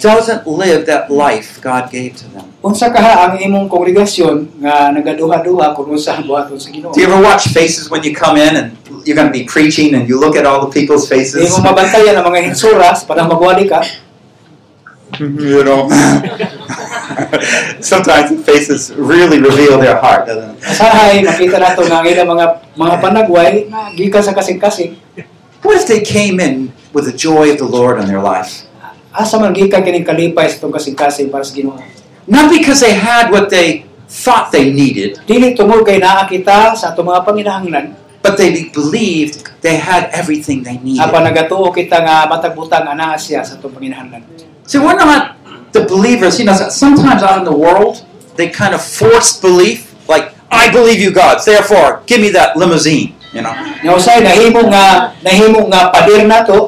doesn't live that life God gave to them. Unsa kaha ang imong kongregasyon nga nagaduha-duha kung unsa ang buhaton sa Ginoo? Do you ever watch faces when you come in and you're going to be preaching and you look at all the people's faces? mo mabantayan ang mga hinsuras para magwali ka. Mm-hmm, you know. Sometimes the faces really reveal their heart, doesn't it? Asahay makita nato nga ilang mga mga panagway na gikan sa kasing-kasing. What if they came in with the joy of the Lord in their life? Asa man gikan kining kalipay sa itong kasing-kasing para sa Ginoo. Not because they had what they thought they needed, Dili tungod kay naa kita sa atong mga panginahanglan, but they believed they had everything they needed. apan nagatuo kita nga matag butang ana siya sa atong panginahanglan. See, we're not the believers. You know, sometimes out in the world, they kind of force belief, like, I believe you, God, therefore, give me that limousine, you know. Nga usay nahimo nga nahimo nga pader nato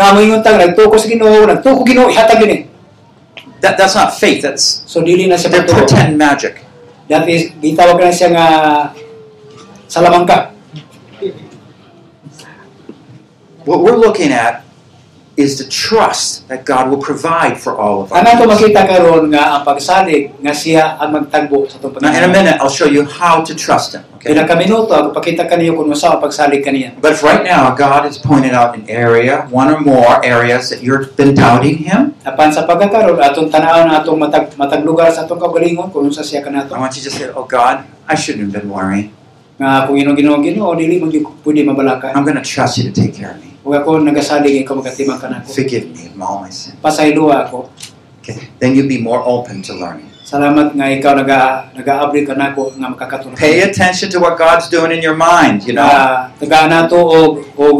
nga moingon tang nagtuko sa Ginoo, nagtuko Ginoo ihatag gini. Eh. That, that's not faith, that's So dili na siya pretend magic. That is gitawag na siya nga salamangka. What we're looking at is the trust that God will provide for all of Ang ato us. makita karon nga ang pagsalig nga siya ang magtagbo sa Now, in a minute, I'll show you how to trust Him. Okay? Kaya ka minuto ako pakita kaniyo kung unsa ang pagsalig kaniya. But if right now God has pointed out an area, one or more areas that you've been doubting Him, Apan sa pagkakaroon atong tanaw na atong matag sa atong kung unsa siya kanato. I want you to say, Oh God, I shouldn't have been worrying. Nga kung Ginoo Ginoo Ginoo dili mo gyud pwede mabalakan. I'm going to trust you to take care of me. Ako nagasalig ikaw magatimang kanako. Forgive me of all my sin. Pasayloa ako. Okay. Then you'll be more open to learning. Salamat nga ikaw naga nagaabri kanako nga makakatulong. Pay attention to what God's doing in your mind, you know. Ah, na tagaan nato og og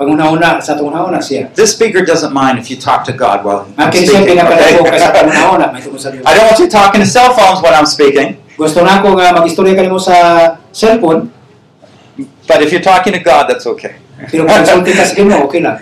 pangunahuna sa atong una siya. This speaker doesn't mind if you talk to God while I'm speaking. pinakadako kay sa Okay? pangunahuna may tungod sa Dios. I don't want you talking to cell phones when I'm speaking, Gusto nako nga magistorya kanimo sa cellphone, but if you're talking to God, that's okay. Pero kung konsulti ka sa Ginoo okay lang.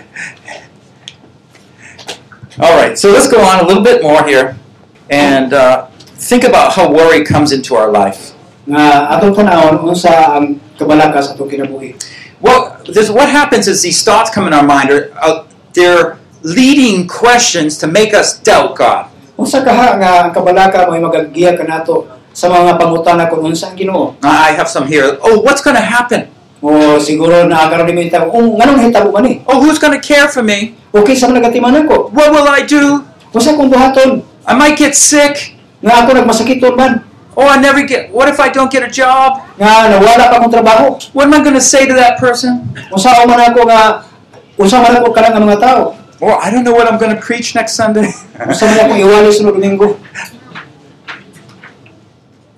All right, so let's go on a little bit more here and uh, think about how worry comes into our life. Nga atong tanawon unsa ang kabalaka sa atong kinabuhi. Well, this, what happens is these thoughts come in our mind are uh, they're leading questions to make us doubt God. Unsa kaha nga ang kabalaka mo magagiya kanato sa mga pangutana kung unsa ang Ginoo? I have some here. Oh, what's going to happen? O siguro na karon nimo itaw, nganong hitabo man ni? Oh, who's going to care for me? Okay sa mga nagatiman ko. What will I do? Unsa kung buhaton I might get sick. nga ako nagmasakiton man? Oh, I never get. What if I don't get a job? Nga nawala pa akong trabaho? What am I going to say to that person? Unsa man ako nga unsa man ako kanang mga tao? Or I don't know what I'm going to preach next Sunday. Unsa man ako iwali sunod Domingo?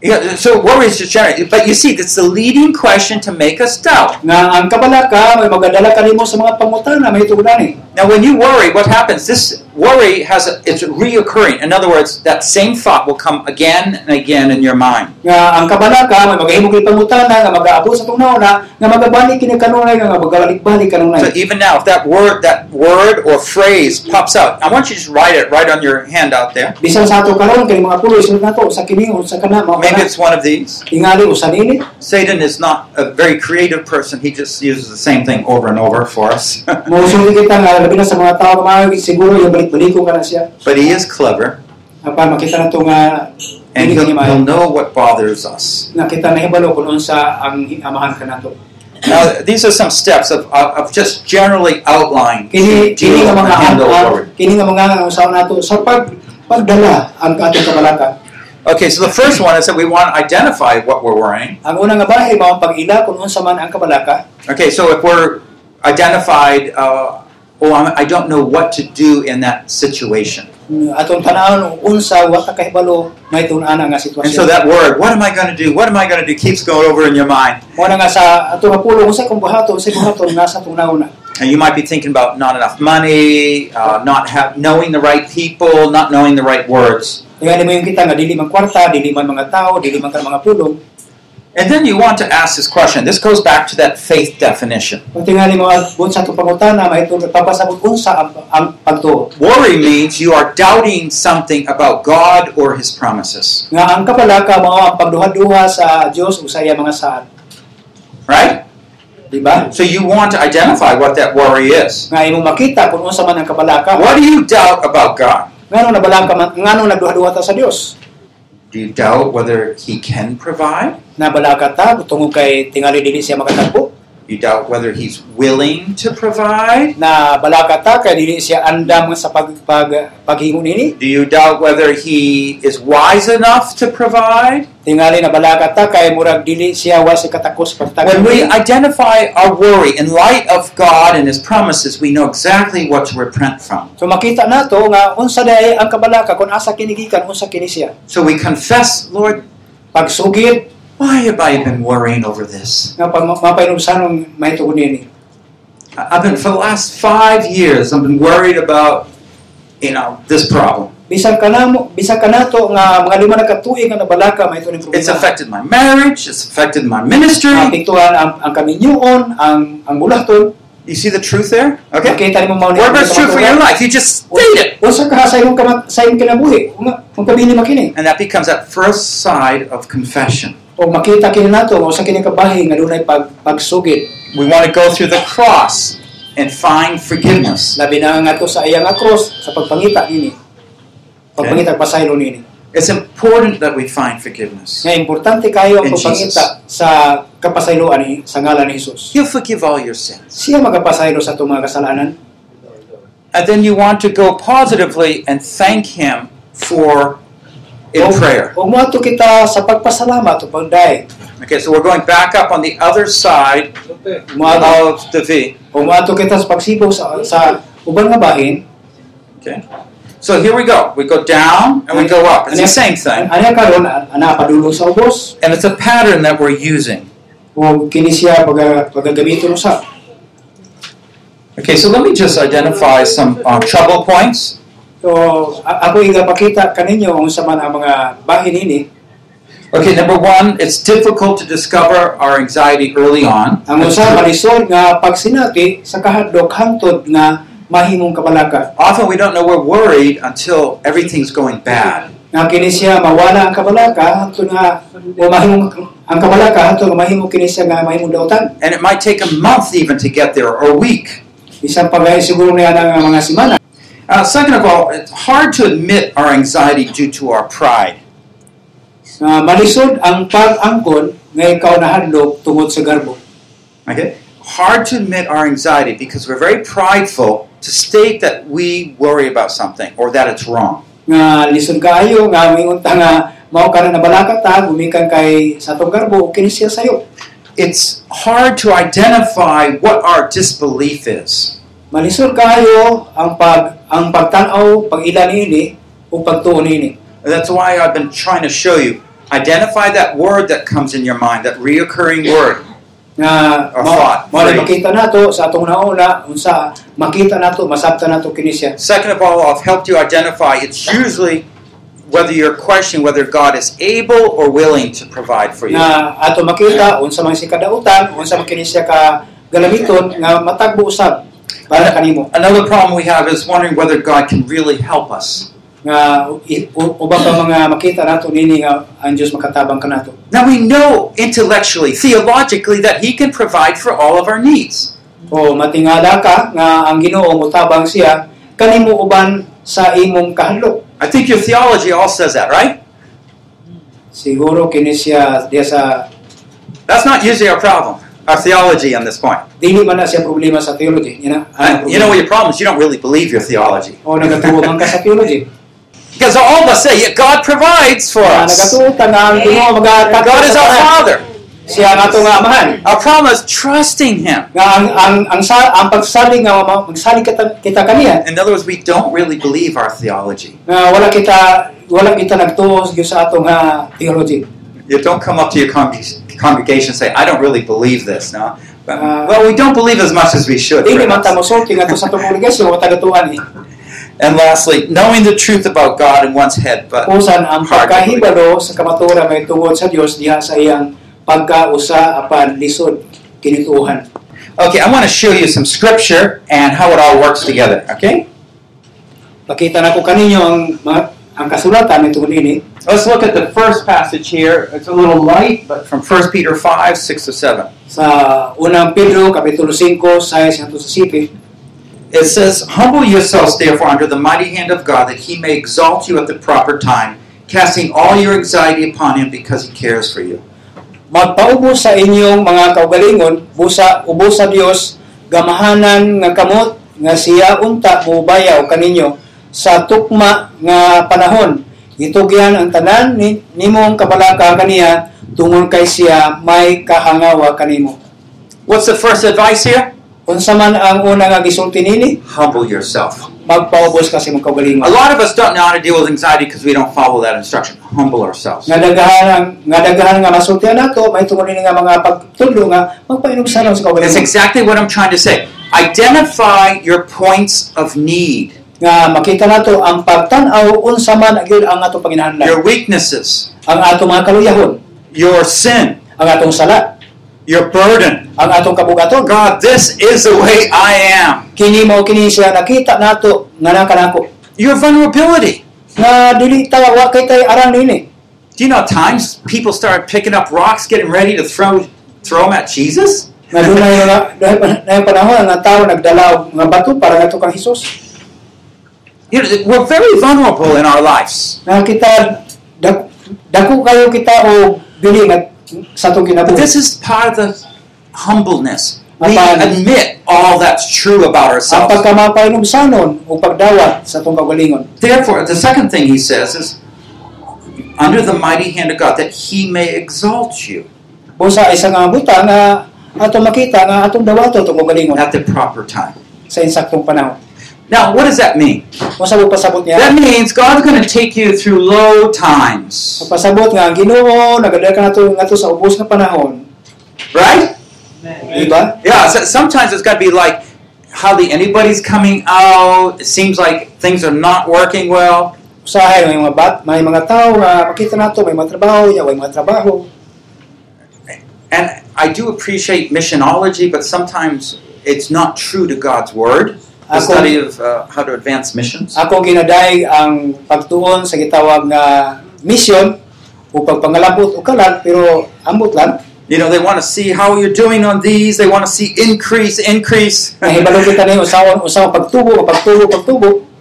yeah, so worry is just general. But you see, that's the leading question to make us doubt. Nga ang kabalaka may magadala kanimo sa mga pangutana may tugdan eh. Now, when you worry, what happens? This worry has a, it's reoccurring. In other words, that same thought will come again and again in your mind. nga ang kabalaka may magahimo kini pangutana nga mag-aabot sa na nga magabalik kini kanunay nga magabalik-balik So even now, if that word, that word or phrase pops out, I want you to just write it right on your hand out there. Bisan sa ato karon kay mga puloy sunod nato sa kini sa kana mao Maybe it's one of these. Usa nini. Satan is not a very creative person. He just uses the same thing over and over for us. Mo suli kita nga labi na sa mga tao siguro yung balik-baliko kana siya. but he is clever, Apan makita nato nga and dili he'll, he'll know what bothers us. Nga kita nahibalo kung unsa ang amahan kanato. Now, these are some steps of, of, of just generally outline Kini kini nga and mga handle ang, worry. kini nga mga ang usaw nato sa pag pagdala ang atong kabalaka. Okay, so the first one is that we want to identify what we're worrying. Ang unang nga bahay mao ang pag-ila kung unsa man ang kabalaka. Okay, so if we're identified, uh, oh, I'm, don't know what to do in that situation. tanawon unsa wa ta kahibalo may tun-ana nga And so that word, what am I going to do? What am I going to do? keeps going over in your mind. mo na nga sa atong pulo unsa kung buhaton sa buhaton nasa atong. And you might be thinking about not enough money, uh, not have, knowing the right people, not knowing the right words. Kaya mo yung kita nga dili man kwarta, dili man mga tao, dili man ka mga pulong. And then you want to ask this question. This goes back to that faith definition. Kung tingali mo abot sa atong pangutana, mahitong papasabot unsa ang, ang pagtuo. Worry means you are doubting something about God or His promises. Nga ang kabalaka mao ang pagduha-duha sa Dios ug sa iya mga saad, Right? So you want to identify what that worry is. Nga imo makita kung unsa man ang kabalaka. What do you doubt about God? Ngano nabalaka man, ngano nagduha-duha ta sa Dios? Do you doubt whether He can provide? Ta tungod kay tingali dili siya? You doubt whether He's willing to provide? Na balaka ta kay dili siya andam sa pag, pag paghingon nini? Do you doubt whether He is wise enough to provide? Tingali na balaka ta kay murag dili siya wa si katakos When we identify our worry in light of God and His promises, we know exactly what to repent from. So makita nato nga unsa day ang kabalaka kung asa kinigikan unsa kini siya. So we confess, Lord, Pagsugid why have I been worrying over this? nga pag mapainom mahitungod nini. I- I've been for the last five years. I've been worried about, you know, this problem. Bisan kanamo, bisan kanato nga mga lima na katuig nga nabalaka mahitungod ning It's problema. affected my marriage. It's affected my ministry. Apektuhan ang ang ang. You see the truth there? Okay. Makita nimo mao ni. Whatever's true for your life, you just state it, Unsa ka sa imong kamat sa imong kinabuhi? Kung kung kabili makini. and that becomes that first side of confession. O makita kini nato nga usa kini kabahin nga dunay pag pagsugid. We want to go through the cross and find forgiveness. Labi na nga to sa iyang nga cross sa pagpangita nini. Pagpangita nini. It's important that we find forgiveness. Nga importante kayo ang pagpangita sa kapasayloan ni sa ngalan ni Jesus. He'll forgive all your sins. Siya magapasaylo sa itong mga kasalanan. And then you want to go positively and thank Him for in O- prayer. Kita sa pagpasalamat o pagday. Okay, so we're going back up on the other side of the V. kita sa sa sa uban nga bahin. Okay. So here we go. We go down and we go up. It's the same thing. Ano karon ana padulong sa ubos And it's a pattern that we're using. o kini siya pag pagagamiton usab. Okay, so let me just identify some uh, trouble points. So ako igapakita kaninyo kung sa man ang mga bahin ini. Okay, number one, it's difficult to discover our anxiety early on. Ang usa nga sa kahadlok hangtod nga mahimong kabalaka. Often we don't know we're worried until everything's going bad. Nga kini siya mawala ang kabalaka hangtod nga o mahimong ang kabalaka hangtod nga mahimong kini siya nga mahimong dautan. And it might take a month even to get there, or a week. Bisan pa siguro niya ng mga simana. Uh, second of all, it's hard to admit our anxiety due to our pride. Nga malisod ang pag-angkon nga ikaw nahadlok tungod sa garbo. Okay? Hard to admit our anxiety because we're very prideful to state that we worry about something or that it's wrong. Nga lisod kaayo nga mingon ta nga mao ka na nabalaka ta gumikan kay sa tong garbo kini siya sayo. It's hard to identify what our disbelief is. Malisod kaayo ang pag ang pagtan-aw pag-ila niini o pagtuon niini. That's why I've been trying to show you. Identify that word that comes in your mind, that reoccurring word. nga Or mao thought, mao makita nato sa atong nauna unsa makita nato masabtan nato kini siya. Second of all, I've helped you identify it's usually whether you're questioning whether God is able or willing to provide for you. nga ato makita unsa man si kadautan unsa man kini siya ka galamiton nga matagbo usab para kanimo Another problem we have is wondering whether God can really help us. nga i- u- ubang pa mga makita nato nini nga ang Dios makatabang kanato Now we know intellectually, theologically, that He can provide for all of our needs. O matingala ka nga ang Ginoo mutabang siya kanimo uban sa imong kahadlok I think your theology all says that, right? siguro kini siya diya sa That's not usually our problem, our theology on this point. dili man na siya problema sa theology yan na Uh, you know what your problem is? You don't really believe your theology. o nagatuo man ka sa theology Because all of us say, God provides for us. nagatuo ta nga ang Ginoo God is our. Father. Siya ang ato nga amahan Our problem is trusting Him. nga ang ang ang, sa, ang pagsalig nga ma- magsalig kita, kita kaniya In other words, we don't really believe our theology. nga wala kita wala kita nagtuo sa atong nga theology You don't come up to your congreg- congregation and say, I don't really believe this. No? But, Uh, well, we don't believe as much as we should. dili man ta perhaps. mosulti ngadto sa atong kongregasyon o tagatuan ni And lastly, knowing the truth about God in one's head, but usan apan lisod kinituohan Okay, I want to show you some scripture and how it all works together. Okay? pakita na ko kaninyo ang ang kasulatan nitong ini Let's look at the first passage here. It's a little light, but from 1 Peter 5, 6 to 7. sa unang Pedro kapitulo 5 6 hangtod sa 7 It says, Humble yourselves, therefore, under the mighty hand of God, that he may exalt you at the proper time, casting all your anxiety upon him because he cares for you. Magpaubos sa inyong mga kaugalingon, busa ubos sa Dios gamahanan nga kamot nga siya unta mubayaw kaninyo sa tukma nga panahon. Itugyan ang tanan ni, nimong kabalaka kaniya tungod kay siya may kahangawa kanimo. What's the first advice here? Unsa man ang una nga gisulti nini? Humble yourself. Magpaubos kasi mong A kaugalingon. lot of us don't know how to deal with anxiety because we don't follow that instruction. Humble ourselves. Nga dagahan ang nga dagahan nga masultihan nato may tungod ini nga mga pagtudlo nga magpainom sa sa That's kaugalingon. exactly what I'm trying to say. Identify your points of need, nga makita nato ang pagtan-aw unsa man gyud ang ato panginahanglan your weaknesses, ang ato mga kaluyahon your sin, ang atong sala your burden. ang atong kabugaton God, this is the way I am. kini mao kini siya nakita nato nga nakanako Your vulnerability. nga dili ta wa kay tay aran nini Do you know times people start picking up rocks, getting ready to throw throw them at Jesus? nga dunay mga dunay panahon nga tawo nagdala og mga bato para ngadto kang Hesus You know, we're very vulnerable in our lives. nga kita dak, dako kayo kita o dili nga But this is part of the humbleness. We admit all that's true about ang ourselves. pagkamapainusanon o pagdawat sa atong kaugalingon Therefore, the second thing he says is, under the mighty hand of God, that he may exalt you Busa isa nga buta nga ato makita nga atong dawato atong kaugalingon at the proper time. sa insaktong panahon. Now, what does that mean? Kung sa pasabot niya, That means God's going to take you through low times, pasabot nga ang Ginoo nagadala ka nato ngato sa ubos nga panahon, right? ba? Yeah, so sometimes it's got to be like hardly anybody's coming out. It seems like things are not working well. Usahay may mga bat, may mga tao nga makita nato may mga trabaho, ya may mga trabaho. And I do appreciate missionology, but sometimes it's not true to God's word. The Ako- study of uh, how to advance missions. Ako ginaday ang pagtuon sa gitawag nga mission o pagpangalabot o kalat pero ambot lang. You know, they want to see how you're doing on these. They want to see increase, increase. Nahibalo kita ni usawon pagtubo, pagtubo, pagtubo.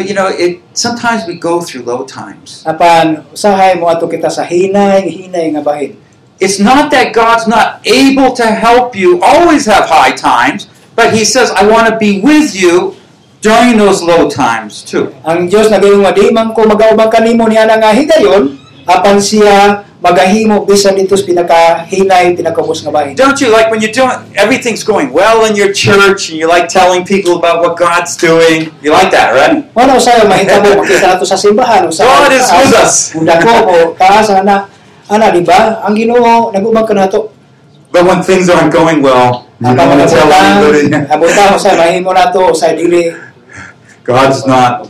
but you know, it sometimes we go through low times. Apan usahay mo ato kita sa hinay, hinay nga bahin. It's not that God's not able to help you always have high times, but He says, I want to be with you during those low times too. Ang Dios nagayon nga di man ko magaubang kanimo niya nga higayon apan siya magahimo bisan dito sa pinakahinay pinakabus nga bahin. Don't you like when you're doing everything's going well in your church and you like telling people about what God's doing? You like that, right? Wala usahay mahitabo makita nato sa simbahan. God is with us. Unda ko o taas ana ana di ba? Ang Ginoo nagubang ka nato. But when things aren't going well, you Ang don't want to tell anybody. Abutang usahay mahimo nato usahay dili God's not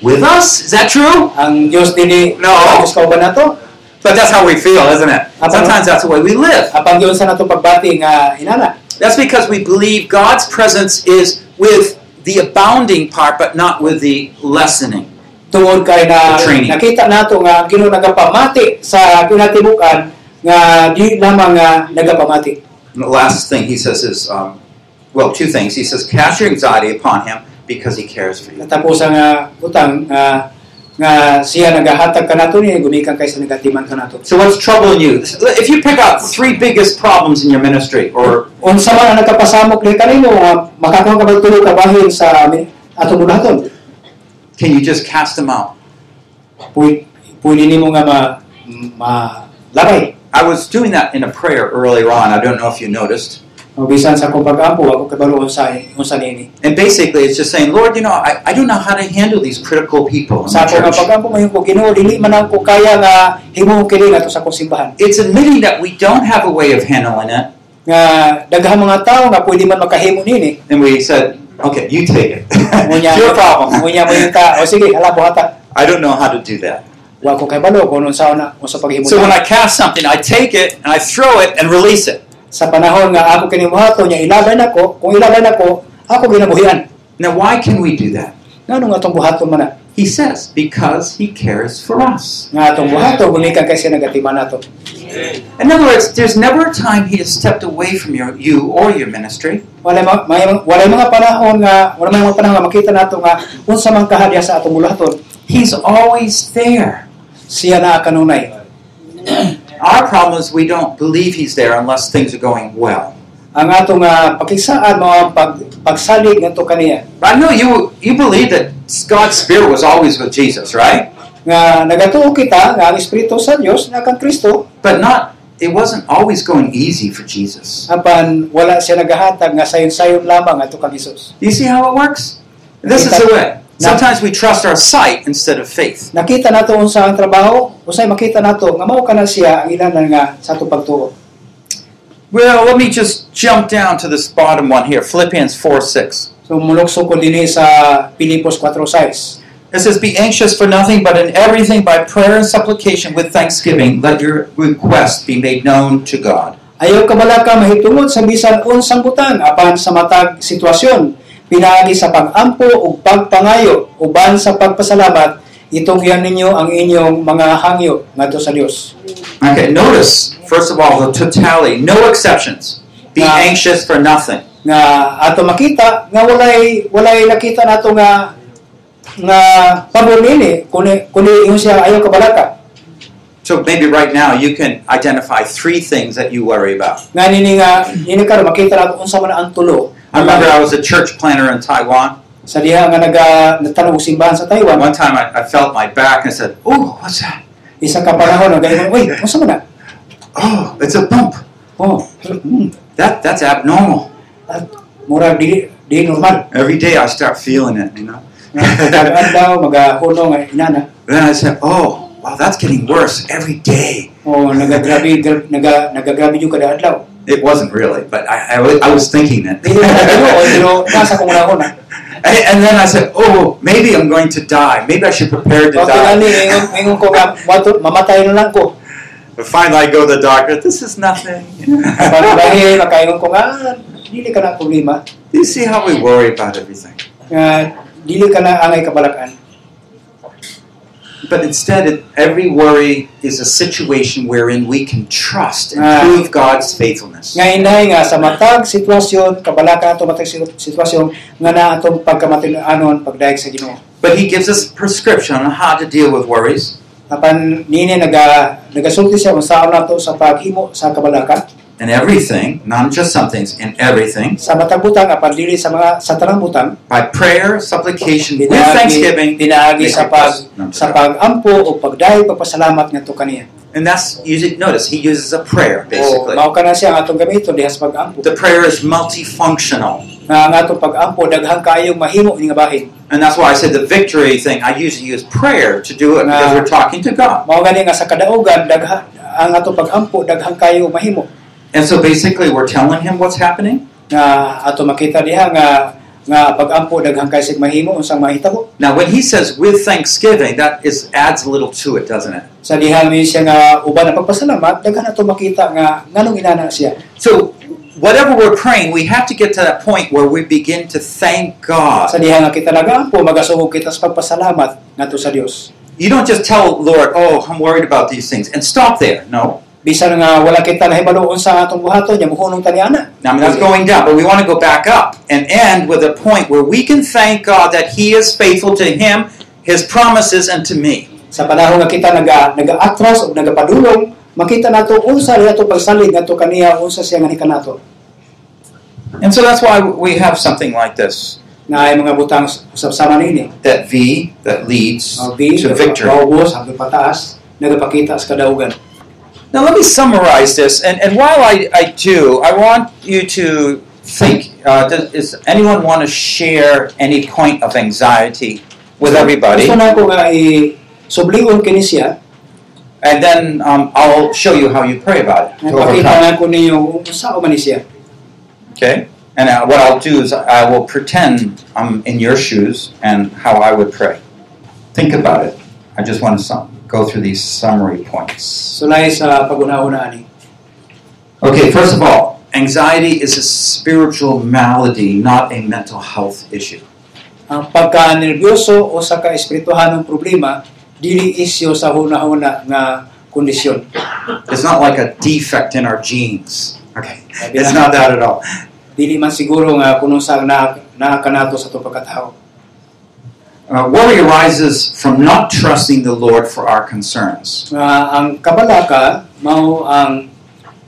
with us. Is that true? ang Dios dili No. Dios kauban nato. But that's how we feel, isn't it? Sometimes that's the way we live. Apang Dios sa nato pagbati nga inana. That's because we believe God's presence is with the abounding part, but not with the lessening. tungod kay na The training. nakita nato nga ang Ginoo nagapamati sa kinatibukan nga di lamang nga nagapamati. And the last thing he says is, um, well, two things. He says, cast your anxiety upon him because he cares for you. Natapos ang nga utang nga nga siya nagahatag kanato ni gumikan kay sa negatiman kanato. So what's troubling you? If you pick out three biggest problems in your ministry, or Unsa man ang nagkapasamok ni kanimo nga ah, makakuha ka ba tulo ka bahin sa ah, buhaton? can you just cast them out? Pwede, nimo nga ma malabay. I was doing that in a prayer earlier on. I don't know if you noticed. Oh, bisan sa akong pag-ampo ako kabalo unsa unsa nini. And basically, it's just saying, Lord, you know, I, I don't know how to handle these critical people in Sa the ako nga pag-ampo mayon ko Ginoo dili man ako kaya nga himo kini ato sa akong. It's admitting that we don't have a way of handling it. nga daghang mga tao nga pwede man makahimo nini. And we said, okay, you take it. It's your problem. Ngunya mo yung ta. O sige, hala buhata. I don't know how to do that. Wa ko kay balo kung unsa na unsa paghimo. So when I cast something, I take it and I throw it and release it. sa panahon nga ako kini buhaton nya ilaban ako, kung ako, ako ginabuhian. Now, why can we do that? Ngano nga atong buhaton man? He says, because he cares for us. Nga atong buhaton gumikan kay siya nagatiman nato. In other words, there's never a time he has stepped away from your, you or your ministry. Wala may wala mga panahon nga wala mga panahon nga makita nato nga unsa man kahadya sa atong. He's always there. Siya kanunay. Our problem is we don't believe he's there unless things are going well. Ang atong ah, nga pakigsaan mga pag pagsalig ngadto kaniya. But I know you you believe that God's spirit was always with Jesus, right? Nga nagatuo kita nga ang espiritu sa Dios na kang Kristo But not it wasn't always going easy for Jesus. apan wala siya nagahatag nga sayon-sayon lamang ato kang Hesus. Do you see how it works? This is the way. Sometimes we trust our sight instead of faith. Nakita nato unsa ang trabaho, usay makita nato nga mao kana siya ang ilan nga sa ato pagtuo. Well, let me just jump down to this bottom one here, Philippians 4 6. So mulokso ko dinhi sa Pilipos 4:6. It says, Be anxious for nothing, but in everything by prayer and supplication with thanksgiving, let your request be made known to God. Ayaw kabalaka mahitungod sa bisan unsang butang apan sa matag sitwasyon pinaagi sa pag-ampo ug pagpangayo uban sa pagpasalamat itugyan ninyo ang inyong mga hangyo ngadto sa Dios. Okay, notice, first of all, the totality, no exceptions. Be Yeah. anxious for nothing. Nga ato makita nga walay walay nakita nato nga nga pabor nini kuni kuni ingon siya ayaw kabalaka. So maybe right now you can identify three things that you worry about. Nga nini nga nini karon makita nato unsa man ang tulo. I remember I was a church planner in Taiwan. sa diha nga naga natanong simbahan sa Taiwan One time I, I felt my back and said, Oh, what's that? isa ka panahon nga gayon uy man na? Oh, it's a bump. Oh, That That's abnormal. murag di di normal. Every day I start feeling it, you know. Kag-adlaw magahuno nga inana. then I said, Oh, wow, that's getting worse every day. Oh, o nagagrabe gra- naga nagagrabe yung kada adlaw. It wasn't really, but I, I, was, I was thinking it. Dili na kayo o pero nasa kong unahon na. And, and then I said, oh, maybe I'm going to die. Maybe I should prepare to die. tingali ingon ingon ko nga mato- mamatay na lang ko. But finally, I go to the doctor. This is nothing. Para lahi makaingon ko nga dili ka na problema. Do you see how we worry about everything? Dili ka na angay kabalakan. But instead, it, every worry is a situation wherein we can trust and Ah. prove God's faithfulness. Nga inay nga sa matag sitwasyon kabalaka ato matag sit- sitwasyon nga na atong pagkamatinuanon pagdaig sa Ginoo. But He gives us a prescription on how to deal with worries. Apan nini naga nagasulti siya saan nato sa paghimo sa kabalaka And everything, not just some things, in everything, sa matag butang apan dili sa mga sa tanang butang by prayer, supplication, with thanksgiving, pinaagi sa pag known sa God. pagampo o pagdayo pagpasalamat ngadto kaniya. And that's usually notice he uses a prayer basically. mao kana siya atong gamiton diha sa pagampo. The prayer is multifunctional. Nga ang atong pagampo daghang kayong mahimo ini bahin. And that's why I said the victory thing, I usually use prayer to do it because we're talking to God. Mao gani nga sa kadaugan dagha ang atong pagampo daghang mahimo. And so basically we're telling him what's happening. Nga ato makita diha nga nga pagampo daghang kay sig mahimo unsang mahitabo. Now when he says with thanksgiving, that is adds a little to it, doesn't it? Sa diha mi siya nga uban ang pagpasalamat daghan ato makita nga nganong inana siya. So whatever we're praying, we have to get to that point where we begin to thank God. Sa diha nga kita nagampo magasugod kita sa pagpasalamat ngadto sa Dios. You don't just tell Lord, oh, I'm worried about these things, and stop there. No. Bisan nga wala kita nahibalo unsa atong buhaton nya muhunong tani ana Now, I mean, that's going down, but we want to go back up and end with a point where we can thank God that He is faithful to Him, His promises, and to me. sa panahon nga kita naga naga-atras o nagapadulong makita nato unsa ri ato pagsalig ngadto kaniya unsa siya nga nikanato And so that's why we have something like this. Nga ay mga butang usab sama nini that V that leads V to victory. Paubos hanggang pataas nagapakita sa kadaugan Now, let me summarize this. And, and while I, I do, I want you to think uh, does, does anyone want to share any point of anxiety with everybody? gusto na ko nga i subligon kini siya And then um, I'll show you how you pray about it. to Napakita overcome. na ko ninyo unsa o man ni siya Okay? And uh, what I'll do is I will pretend I'm in your shoes and how I would pray. Think about it. I just want to sum, go through these summary points. sulay sa pagunahuna ani Okay, first of all, anxiety is a spiritual malady, not a mental health issue. ang pagka-nervyoso o sa ka-espirituhanong problema dili isyo sa hunahuna nga kondisyon. It's not like a defect in our genes. Okay. It's not that at all. Dili man siguro nga kung sa na naa kanato sa to pagkatao. Uh, worry arises from not trusting the Lord for our concerns. Nga ang kabalaka mao ang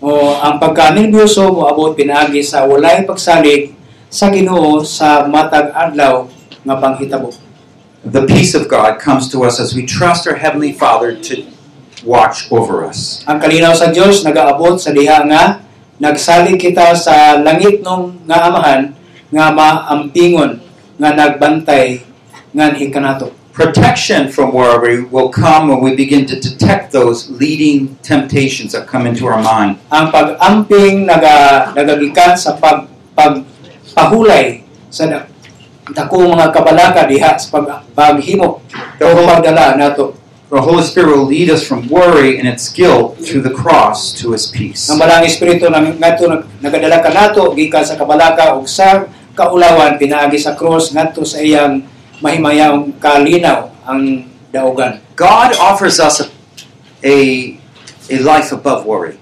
o ang pagka-nervyoso mo abot pinaagi sa walay pagsalig sa Ginoo sa matag adlaw nga panghitabo. The peace of God comes to us as we trust our Heavenly Father to watch over us. Ang kalinaw sa Dios nagaabot sa diha nga nagsalig kita sa langit nung nga amahan nga maampingon nga nagbantay. Protection from worry will come when we begin to detect those leading temptations that come into our mind. Ang pag-amping naga nagagikan sa pag pagpahulay sa da- dakong mga kabalaka diha sa pag paghimo o pagdala nato. The Holy Spirit will lead us from worry and its guilt to the cross to His peace. Ang malang espiritu ngadto nagadala ka nato gikan sa kabalaka ug sa kaulawan pinaagi sa cross ngadto sa iyang mahimayang kalinaw ang daugan. God offers us a, a, a life above worry.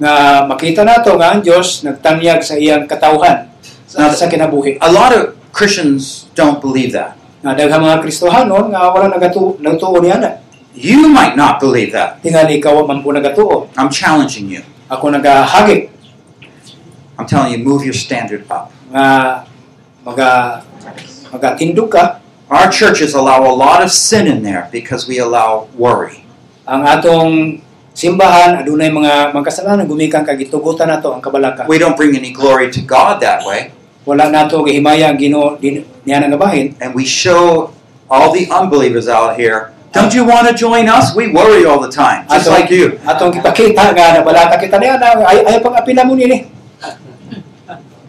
Nga makita nato nga ang Dios nagtanyag sa iyang katawhan sa, sa kinabuhi. A lot of Christians don't believe that. Nga daghang mga Kristohanon nga wala nagatu nagtuo niya. You might not believe that. Tingali ikaw man po nagatuo. I'm challenging you. Ako nagahagit I'm telling you, move your standard up. nga maga magatindog Our churches allow a lot of sin in there because we allow worry. ang atong simbahan adunay mga mga kasalanan gumikan kag gitugutan nato ang kabalaka. We don't bring any glory to God that way. Wala nato gihimaya ang Ginoo niya nga bahin. And we show all the unbelievers out here, don't you want to join us? We worry all the time, just Ato- like you. Atong gipakita nga nabalaka kita niya na ay ay pang apila mo nini.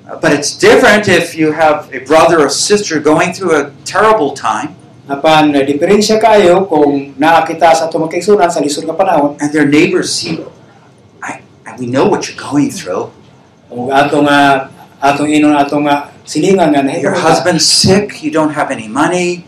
But it's different if you have a brother or sister going through a terrible time Apan na eh, diferensya kayo kung naa kita sa sa lisod nga panahon and their neighbors see, I, I, we know what you're going through. ug atong nga atong inon atong nga silingan nga Your husband's sick, you don't have any money,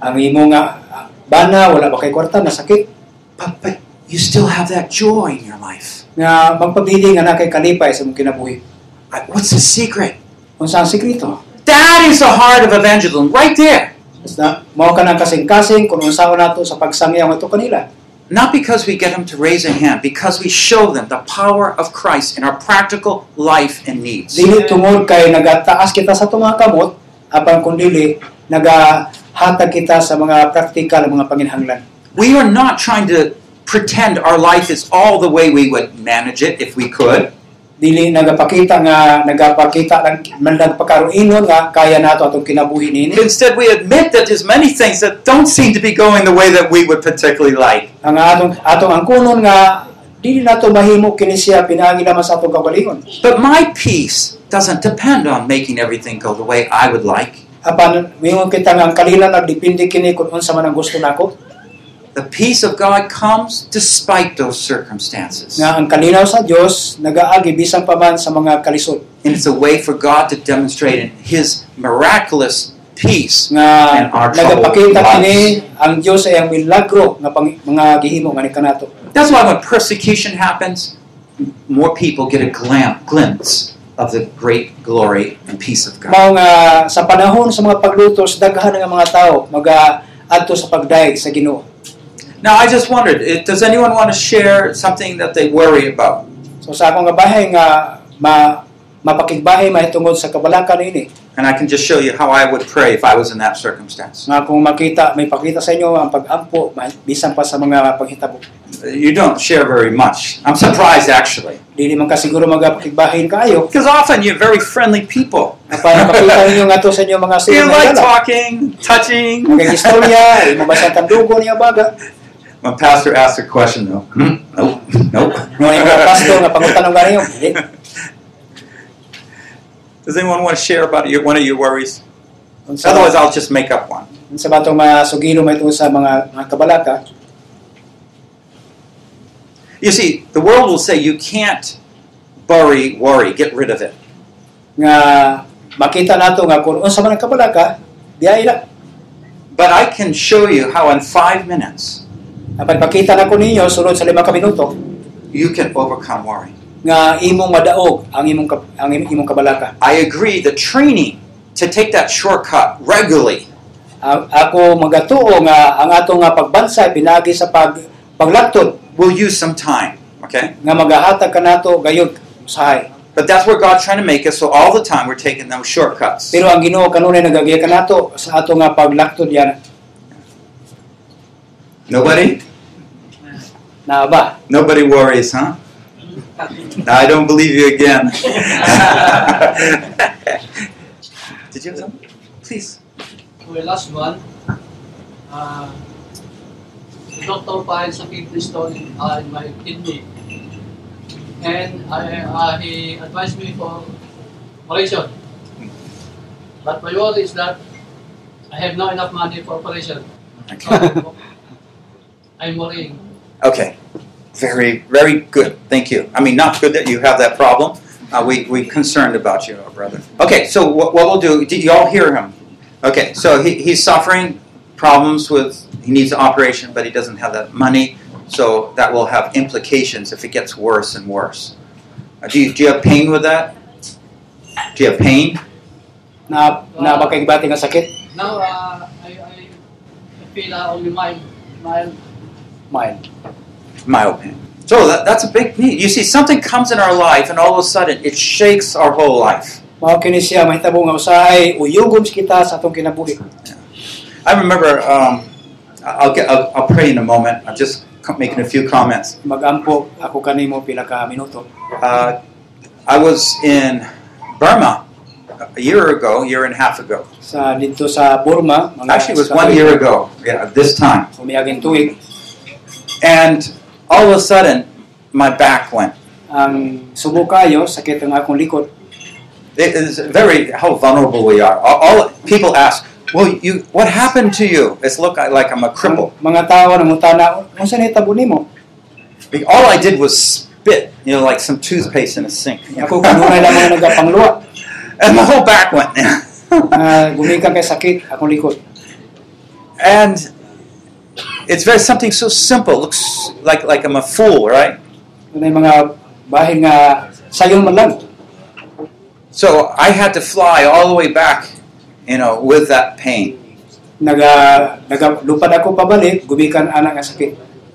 ang imo nga bana wala ba kay kwarta but, but you still have that joy in your life. nga magpabili nga na kay kalipay sa mong kinabuhi. What's the secret? Sekreto? That is the heart of evangelism, right there. Basta mao ka ng kasing-kasing kung unsaon nato sa pagsangyaw ito kanila. Not because we get them to raise a hand, because we show them the power of Christ in our practical life and needs. Dili tungod kay nagataas kita sa kamot, apan kung dili nagahatag kita sa mga praktikal mga panginhanglan. We are not trying to pretend our life is all the way we would manage it if we could. Dili nagapakita nga nagapakita lang man lang pagkaroinon nga kaya nato atong kinabuhi nini. Instead, we admit that there's many things that don't seem to be going the way that we would particularly like. Ang atong atong ang kunon nga dili nato mahimo kini siya pinaagi naman sa atong kaugalingon. But my peace doesn't depend on making everything go the way I would like. Apan mingon kita nga ang kalina nagdepende kini kung unsa man ang gusto nako. The peace of God comes despite those circumstances. Nga ang kalinaw sa Dios nagaagi bisan pa man sa mga kalisod. And it's a way for God to demonstrate His miraculous peace. nga And our nagapakita kini ang Dios ay ang milagro nga pang, mga gihimo nga kanato. That's why when persecution happens, more people get a glam- glimpse of the great glory and peace of God. Mao nga sa panahon sa mga paglutos daghan nga mga tao maga adto sa pagdaig sa Ginoo. Now, I just wondered, eh, does anyone want to share something that they worry about? So sa akong nga bahay nga ma mapakigbahay mahitungod sa kabalaka niini. And I can just show you how I would pray if I was in that circumstance. Nga kung makita may pakita sa inyo ang pag-ampo bisan pa sa mga paghitabo. You don't share very much. I'm surprised, actually. Dili man ka siguro magapakigbahin kaayo. Because often you're very friendly people. Apan napakita ninyo nga to sa inyo mga You like talking, touching. Mga istorya, mabasa tandugo niya baga. When pastor asks a question, though, hmm, nope, nope. Mga yung mga pastor nga pangutanong gani yung dili. Does anyone want to share about your, one of your worries? Otherwise, I'll just make up one. unsa ba mga sugilo may sa mga, mga kabalaka? You see, the world will say you can't bury worry, get rid of it. Nga makita nato nga kung unsa man ang kabalaka, biya ila. But I can show you how in five minutes Apan pakita na ko ninyo sulod sa lima ka minuto you can overcome worry. nga imong madaog ang imong ang im- imong kabalaka. I agree, the training to take that shortcut regularly ako magatuo nga ang ato nga pagbansay pinagi sa pag paglakton will use some time. Okay? nga magahatag kanato gayud usahay. But that's where God's trying to make us, so all the time we're taking those shortcuts. Pero ang Ginoo kanunay nagagiya kanato sa ato nga paglakton yan Nobody? Na ba? Nobody worries, huh? I don't believe you again. Did you have something? Please. My last one, uh, the doctor finds a kidney stone in, uh, in my kidney. And I, uh, he advised me for operation. But my worry is that I have not enough money for operation. So, I'm worrying. Okay. Very, very good. Thank you. I mean, not good that you have that problem. Uh, we we concerned about you, our brother. Okay, so what, what we'll do? Did you all hear him? Okay, so he, he's suffering problems with he needs an operation, but he doesn't have that money, so that will have implications if it gets worse and worse. Uh, do you do you have pain with that? Do you have pain? Na na ba kay bati nga sakit? Now, uh, I, I, I feel uh, only mild, mild. Mild. Mild pain. So that, that's a big need. You see, something comes in our life, and all of a sudden it shakes our whole life. Mao kini siya mahitabo nga usahay uyugom sa kita sa atong kinabuhi. I remember. Um, I'll get. I'll, I'll pray in a moment. I'm just making a few comments. Magampo ako kanimo pila ka minuto. Uh, I was in Burma a year ago, year and a half ago. Sa dito sa Burma, Actually, it was one year ago. Yeah, this time. And all of a sudden, my back went. ang subo kayo sakit ang akong likod. It is very how vulnerable we are. All, all people ask, "Well, you, what happened to you?" It's look like I'm a cripple. Mga tao na mutana, unsa ni tabo nimo? All I did was spit, you know, like some toothpaste in a sink. Ako kanunay lang mga nagapangluwa. and my whole back went. Ah, gumikan kay sakit akong likod. and it's very something so simple. Looks like like I'm a fool, right? Mga bahin nga sayon man lang. So I had to fly all the way back, you know, with that pain. Naga nagalupad ako pabalik, gumikan anak nga sakit.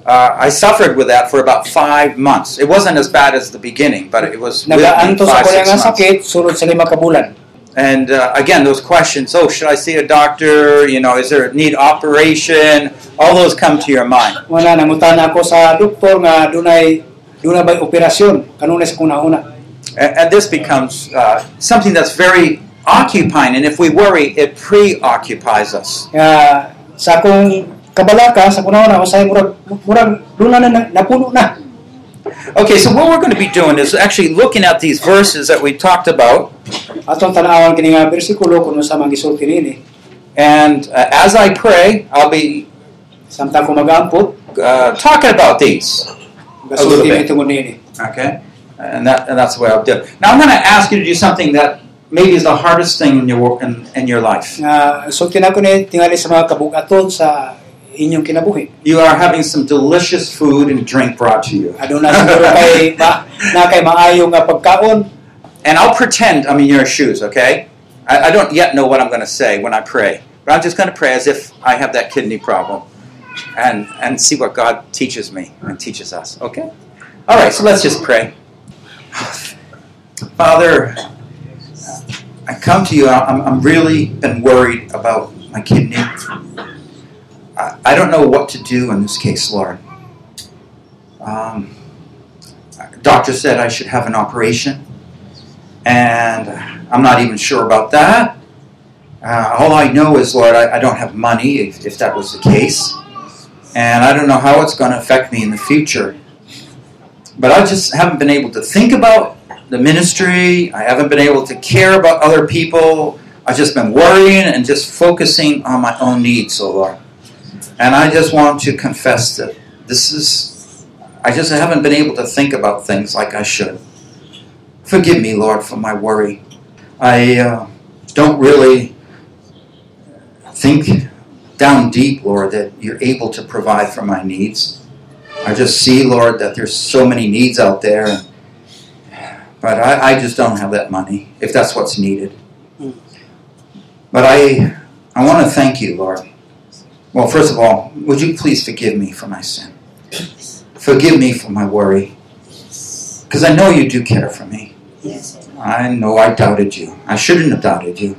Uh, I suffered with that for about five months. It wasn't as bad as the beginning, but it was with me Nagaanto sa five, kuya six months. sakit sulod sa lima ka bulan. And uh, again, those questions: Oh, should I see a doctor? You know, is there a need operation? All those come to your mind. Wala nangutana ako sa doktor nga dunay dunay bay operasyon kanunay sa kuna-una. And, and this becomes uh, something that's very occupying. And if we worry, it preoccupies us. Nga sa akong kabalaka sa kuna-una usay murag murag duna na na- napuno na. Okay, so what we're going to be doing is actually looking at these verses that we talked about, Atong tan-awan kini nga bersikulo kuno sa magisulti nini. and uh, as I pray, I'll be Samtang ko mag-ampot, uh, talking about these. a little bit. ni tungod nini. Okay, and that and that's the way I'll do it. Now I'm going to ask you to do something that maybe is the hardest thing in your in, in your life. Nga sulti na ko ni tingali sa mga kabugaton sa inyong kinabuhi. You are having some delicious food and drink brought to you, Aduna siguro kay ma, na kay maayo nga pagkaon. and I'll pretend I'm in your shoes. Okay, I, I don't yet know what I'm going to say when I pray, but I'm just going to pray as if I have that kidney problem, and and see what God teaches me and teaches us. Okay. All right, so let's just pray. Father, I come to you. I'm, I'm really been worried about my kidney. I, don't know what to do in this case, Lord. Um, doctor said I should have an operation, and I'm not even sure about that. Uh, all I know is, Lord, I, I don't have money if, if that was the case, and I don't know how it's going to affect me in the future. But I just haven't been able to think about the ministry. I haven't been able to care about other people. I've just been worrying and just focusing on my own needs, oh Lord. And I just want to confess that this is, I just haven't been able to think about things like I should. Forgive me, Lord, for my worry. I uh, don't really think down deep, Lord, that you're able to provide for my needs. I just see, Lord, that there's so many needs out there. But I, I just don't have that money, if that's what's needed. Mm. But I, I want to thank you, Lord. Well, first of all, would you please forgive me for my sin? Yes. Forgive me for my worry. Because I know you do care for me. Yes. I know I doubted you. I shouldn't have doubted you.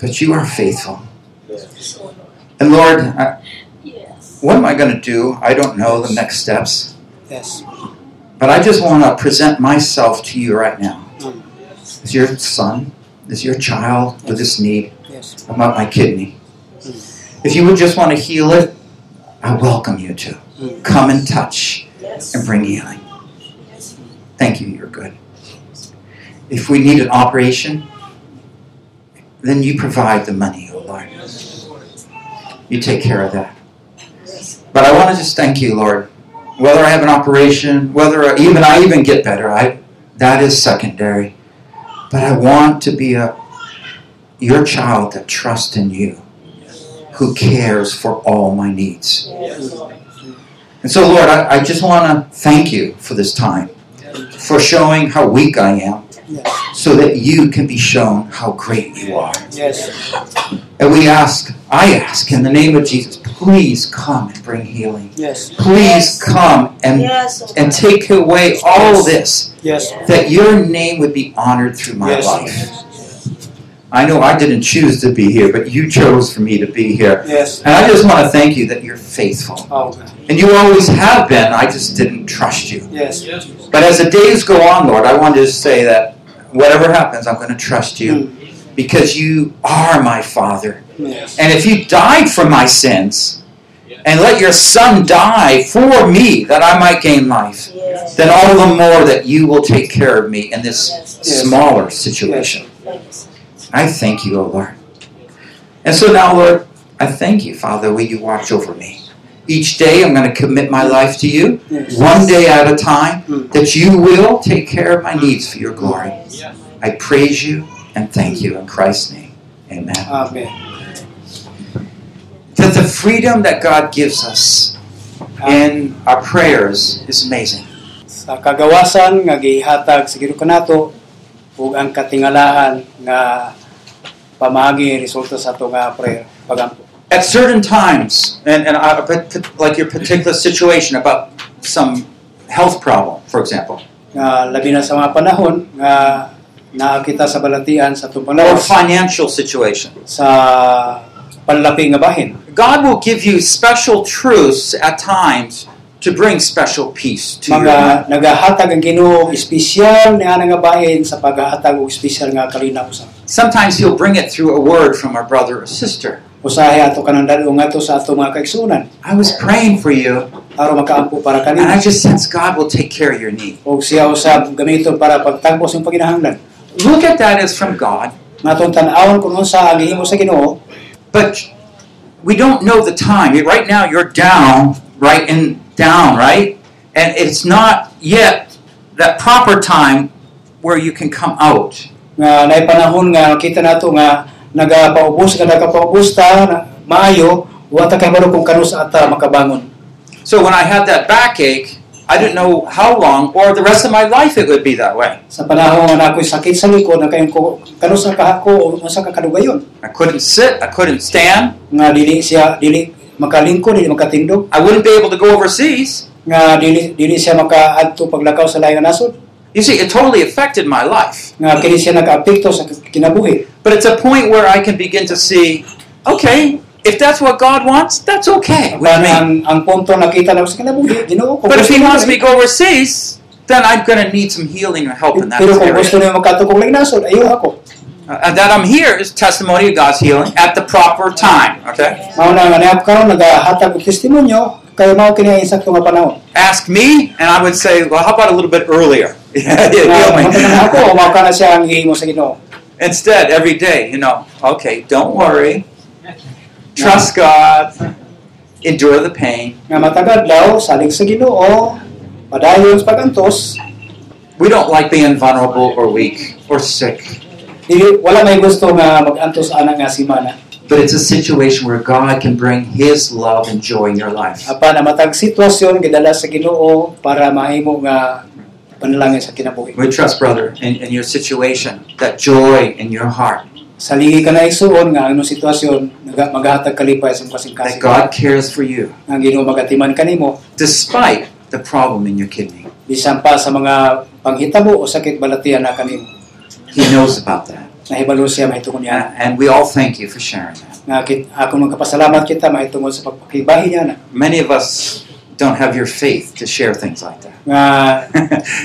But you are faithful. Yes, And Lord, I, Yes. what am I going to do? I don't know the next steps. Yes. But I just want to present myself to you right now Mm. as your son, as your child with this need Yes. about my kidney. If you would just want to heal it, I welcome you to. Come and touch Yes. and bring healing. Yes. Thank you, you're good. If we need an operation, then you provide the money, oh Lord. You take care of that. But I want to just thank you, Lord. Whether I have an operation, whether I, even I even get better, I that is secondary. But I want to be a your child that trusts in you, who cares for all my needs. Yes, And so, Lord, I, I just want to thank you for this time, for showing how weak I am, so that you can be shown how great you are. Yes. And we ask, I ask, in the name of Jesus, please come and bring healing. Yes. Please come and Yes, and take away all this, Yes. that your name would be honored through my Yes. life. I know I didn't choose to be here, but you chose for me to be here. Yes. And I just want to thank you that you're faithful. Oh, And you always have been, I just didn't trust you. Yes. yes. But as the days go on, Lord, I want to just say that whatever happens, I'm going to trust you mm. because you are my Father. Yes. And if you died for my sins and let your Son die for me that I might gain life, Yes. then all the more that you will take care of me in this Yes. Yes. Yes. smaller situation. Yes. I thank you, O Lord. And so now, Lord, I thank you, Father, will you watch over me. Each day I'm going to commit my life to you, one day at a time, Mm. that you will take care of my needs for your glory. I praise you and thank you in Christ's name. Amen. Amen. That the freedom that God gives us in our prayers is amazing. Sa kagawasan nga gihatag sa kanato ug ang katingalaan nga pamagi resulta sa ato nga ah, prayer. Pagampo. At certain times, and, and uh, I, but like your particular situation about some health problem, for example, Nga labi na sa mga panahon nga naa kita sa balatian sa atong or financial situation, sa panlapi nga bahin. God will give you special truths at times to bring special peace to your Mga nagahatag ang Ginoo espesyal nga nga bahin sa paghahatag og espesyal nga kalinaw sa Sometimes He'll bring it through a word from our brother or sister. usahay ato kanang dalo ngadto sa ato mga kaigsunan I was praying for you, aron makaampo para and I just sense God will take care of your need. og siya usab gamiton para pagtagpos ng paginahanglan. Look at that as from God, Nga tan-awon kung unsa ang gihimo sa Ginoo, but we don't know the time. Right now, you're down, right, and down, right? And it's not yet that proper time where you can come out. Nga naay panahon nga kita nato nga nagapaubos kada kapaubos ta na maayo wa ta kay kung kano sa ata makabangon. So when I had that backache, I didn't know how long or the rest of my life it would be that way. Sa panahon nga nakoy sakit sa likod na kayon ko kano sa kahako o unsa ka kadugayon I couldn't sit, I couldn't stand, nga dili siya dili makalingkod dili makatindog I wouldn't be able to go overseas. nga dili dili siya makaadto paglakaw sa layo nga nasod You see, it totally affected my life. nga kini siya nakaapekto sa kinabuhi. But it's a point where I can begin to see, okay, if that's what God wants, that's okay with me. ang ang punto nakita na sa kinabuhi Ginoo kung But if He wants me to go overseas, then I'm going to need some healing or help in that area. niyo makatukog lang nasod ayo ako Uh, that I'm here is testimony of God's healing at the proper time. Okay, mao na nga niya karon nagahatag og testimonyo kay mao kini ang insakto nga panahon ask me, and I would say, well, how about a little bit earlier? Yeah, nga heal me. Ah, matanan ako mao ka siya ang gihimo sa Ginoo Instead, every day, you know, okay, don't worry, trust God, endure the pain. nga matagad daw salig sa Ginoo padayon sa pagantos We don't like being vulnerable or weak or sick. wala may gusto nga magantos ana nga simana but it's a situation where God can bring His love and joy in your life. Apan ang matag sitwasyon gidala sa Ginoo para mahimo nga panalangin sa kinabuhi. We trust, brother, in, in your situation, that joy in your heart, Saligi ka na isuon nga ano sitwasyon naga- magahatag kalipay sa that. God cares for you, Ginoo magatiman kanimo despite the problem in your kidney. bisan pa sa mga panghitabo o sakit balatian na kanimo. He knows about that. Nahibalo siya mahitungod niya. And, we all thank you for sharing that. Nga ako magkapasalamat kita mahitungod sa pagpakibahi niya na. Many of us don't have your faith to share things like that. Nga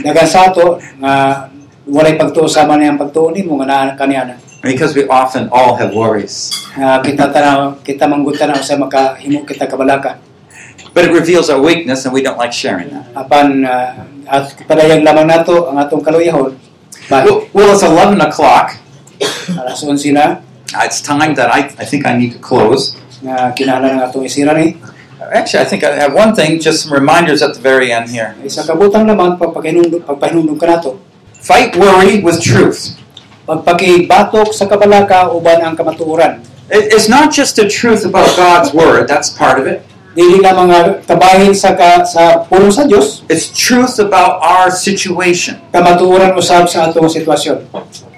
dagan sa ato nga walay pagtuo sama niya ang pagtuo nimo nga naa kaniya na. because we often all have worries. Nga kita tanaw kita manggutan na sa makahimo kita kabalaka. But it reveals our weakness, and we don't like sharing that. Apan ah, at padayag lamang nato ang atong kaluyahon. Well, well it's 11 o'clock. Alas 11 Uh, It's time that I, I think I need to close. nga kinahanglan ng atong isira ni. Actually, I think I have one thing, just some reminders at the very end here. Isa kabutang naman pagpahinumdum pagpahinumdum ka nato. Fight worry with truth. Pagpakibatok sa kabalaka uban ang kamatuoran. It's not just the truth about God's word, that's part of it. Dili na mga kabahin sa ka, sa pulong sa Dios, It's truth about our situation. kamatuoran usab sa atong sitwasyon.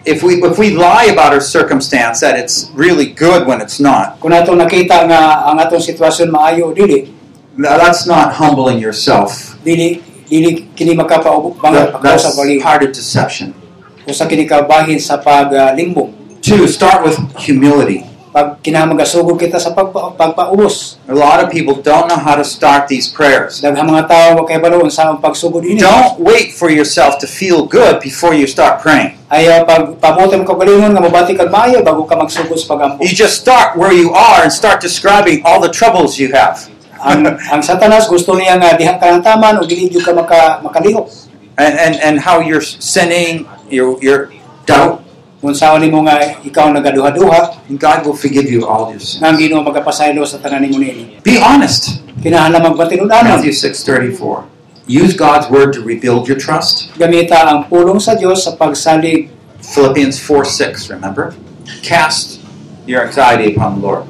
If we if we lie about our circumstance, that it's really good when it's not, Kung atong nakita nga ang atong sitwasyon maayo o dili, that's not humbling yourself. dili dili kini makapaubo That- that's sa bali part of deception. usa kini kabahin sa paglimbong. Ah, Two, start with humility. Pag kinahanglan magasugod kita sa pagpa, pagpaubos. A lot of people don't know how to start these prayers. Daghang mga tao wa kay balo sa pagsugod ini. Don't wait for yourself to feel good before you start praying. Ayaw pag pabuti mo kagalingon nga mabati kag maayo bago ka magsugod sa pagampo. You just start where you are and start describing all the troubles you have. ang ang Satanas gusto niya nga diha ka ng taman o dili jud ka maka makalihok. and, and, and how you're sinning, your, your doubt, Kung saan nimo nga ikaw nagaduha-duha, and God will forgive you all your sins. ang Ginoo magapasaylo sa tanan nimo niini. Be honest. Kinahanglan magpatinud-anon. Matthew 6.34. Use God's word to rebuild your trust. Gamita ang pulong sa Dios sa pagsalig Philippians 4.6, remember? Cast your anxiety upon the Lord.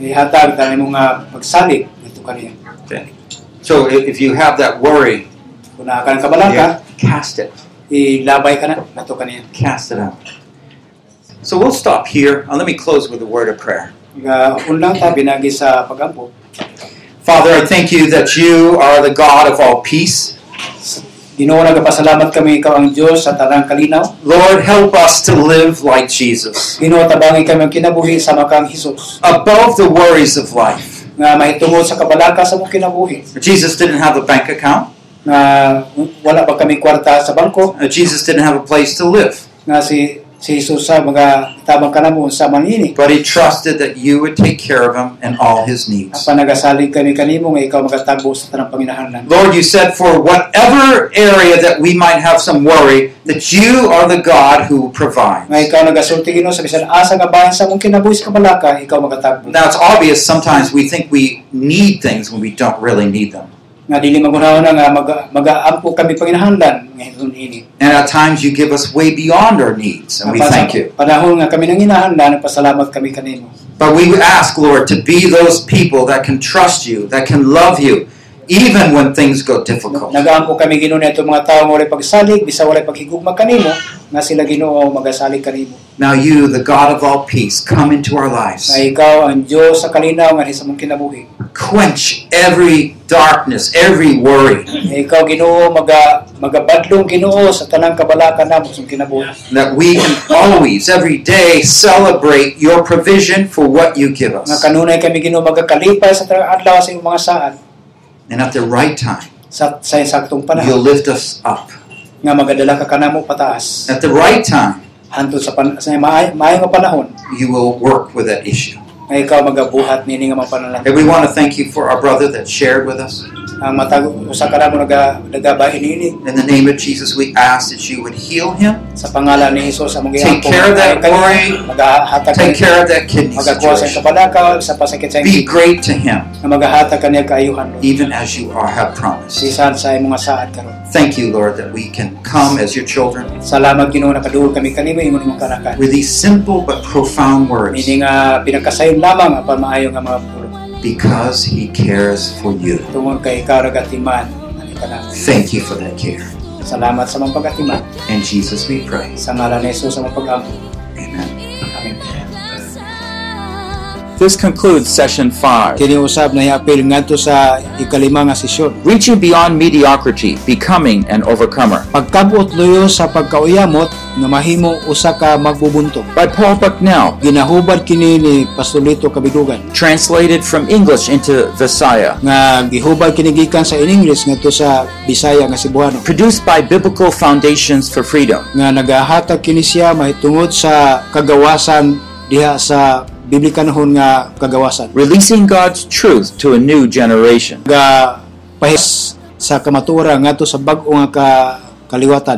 ihatag tanan mo nga pagsalig ngadto kaniya. Okay. So if, you have that worry, Kung naa ka yeah, cast it. ilabay ka na ngadto kaniya. Cast it out. So we'll stop here. Uh, let me close with a word of prayer. Nga unlang ta binagi sa pagampo. Father, I thank you that you are the God of all peace. Ginoo nagapasalamat kami ikaw ang sa tanang kalinaw. Lord, help us to live like Jesus. Ginoo tabangi kami ang kinabuhi sa makang Hesus. above the worries of life. Nga mahitungod sa kabalaka sa mong kinabuhi. Jesus didn't have a bank account. Nga wala pa kami kwarta sa bangko. Uh, Jesus didn't have a place to live. Nga si si Jesus sa mga tabang kanamo sa manini. But he trusted that you would take care of him and all his needs. Apan nagasalig kami kanimo nga ikaw magatagbo sa tanang. Lord, you said for whatever area that we might have some worry, that you are the God who provides. Nga ikaw nagasulti Ginoo sa bisan asa nga bahin sa mong kinabuhi sa kabalaka, ikaw magatagbo. Now, it's obvious sometimes we think we need things when we don't really need them. Nga dili magunahon na nga maga, magaampo kami panginahanglan nga ini. And at times you give us way beyond our needs, and we thank you. Panahon nga kami nang hinahanglan, nagpasalamat kami kanimo. But we ask, Lord, to be those people that can trust you, that can love you, even when things go difficult. Nagaampo kami Ginoo nito mga nga walay pagsalig, bisa walay paghigugma kanimo, nga sila Ginoo magasalig kanimo. Now you, the God of all peace, come into our lives. Nga ikaw ang Dios sa kalinaw nga sa mong kinabuhi. Quench every darkness, every worry, Nga ikaw Ginoo maga magabadlong Ginoo sa tanang kabalaka namo sa kinabuhi. that we can always, every day, celebrate your provision for what you give Nga us. kanunay kami Ginoo magakalipay sa tanang adlaw sa iyong mga saad And at the right time, sa sa saktong you'll lift us up. nga magadala ka kanamo pataas. At the right time, Hantod sa pan, sa maay, maayong nga panahon you will work with that issue. nga ikaw magabuhat nini nga mga panalangin. And we want to thank you for our brother that shared with us. Ah, ang matag usa ka mo naga nagabahin ini In the name of Jesus, we ask that you would heal him, sa pangalan ni Hesus among Take care of that worry. take care of that kidney situation. kabalakaw sa pasakit sa Be great to him, nga magahatag kaniya kaayuhan Lord. even as you are have promised. bisan sa imong nga saad karon Thank you, Lord, that we can come as your children. Salamat Ginoo nakaduol kami kanimo imong imong kanakan with these simple but profound words ini nga pinakasayon lamang apan maayo nga mga pulong because he cares for you. tungod kay ikaw ragatiman ani kanakan Thank you for that care. salamat sa mga pagatiman In Jesus we pray. sa ngalan ni Jesus sa mga amen This concludes session 5. kini usab na yapil ngadto sa ikalima nga sesyon Reaching beyond mediocrity, becoming an overcomer. pagkabot luyo sa pagkauyamot nga mahimo usa ka magbubuntong By Paul Bucknell, ginahubad kini ni Pastolito Kabidugan translated from English into Visaya. nga gihubad kini gikan sa in English ngadto sa Bisaya nga Cebuano Produced by Biblical Foundations for Freedom. nga nagahatag kini siya mahitungod sa kagawasan diha sa biblikanhon nga kagawasan Releasing God's truth to a new generation. ga pahis sa kamatura ngadto sa bag-o nga ka kaliwatan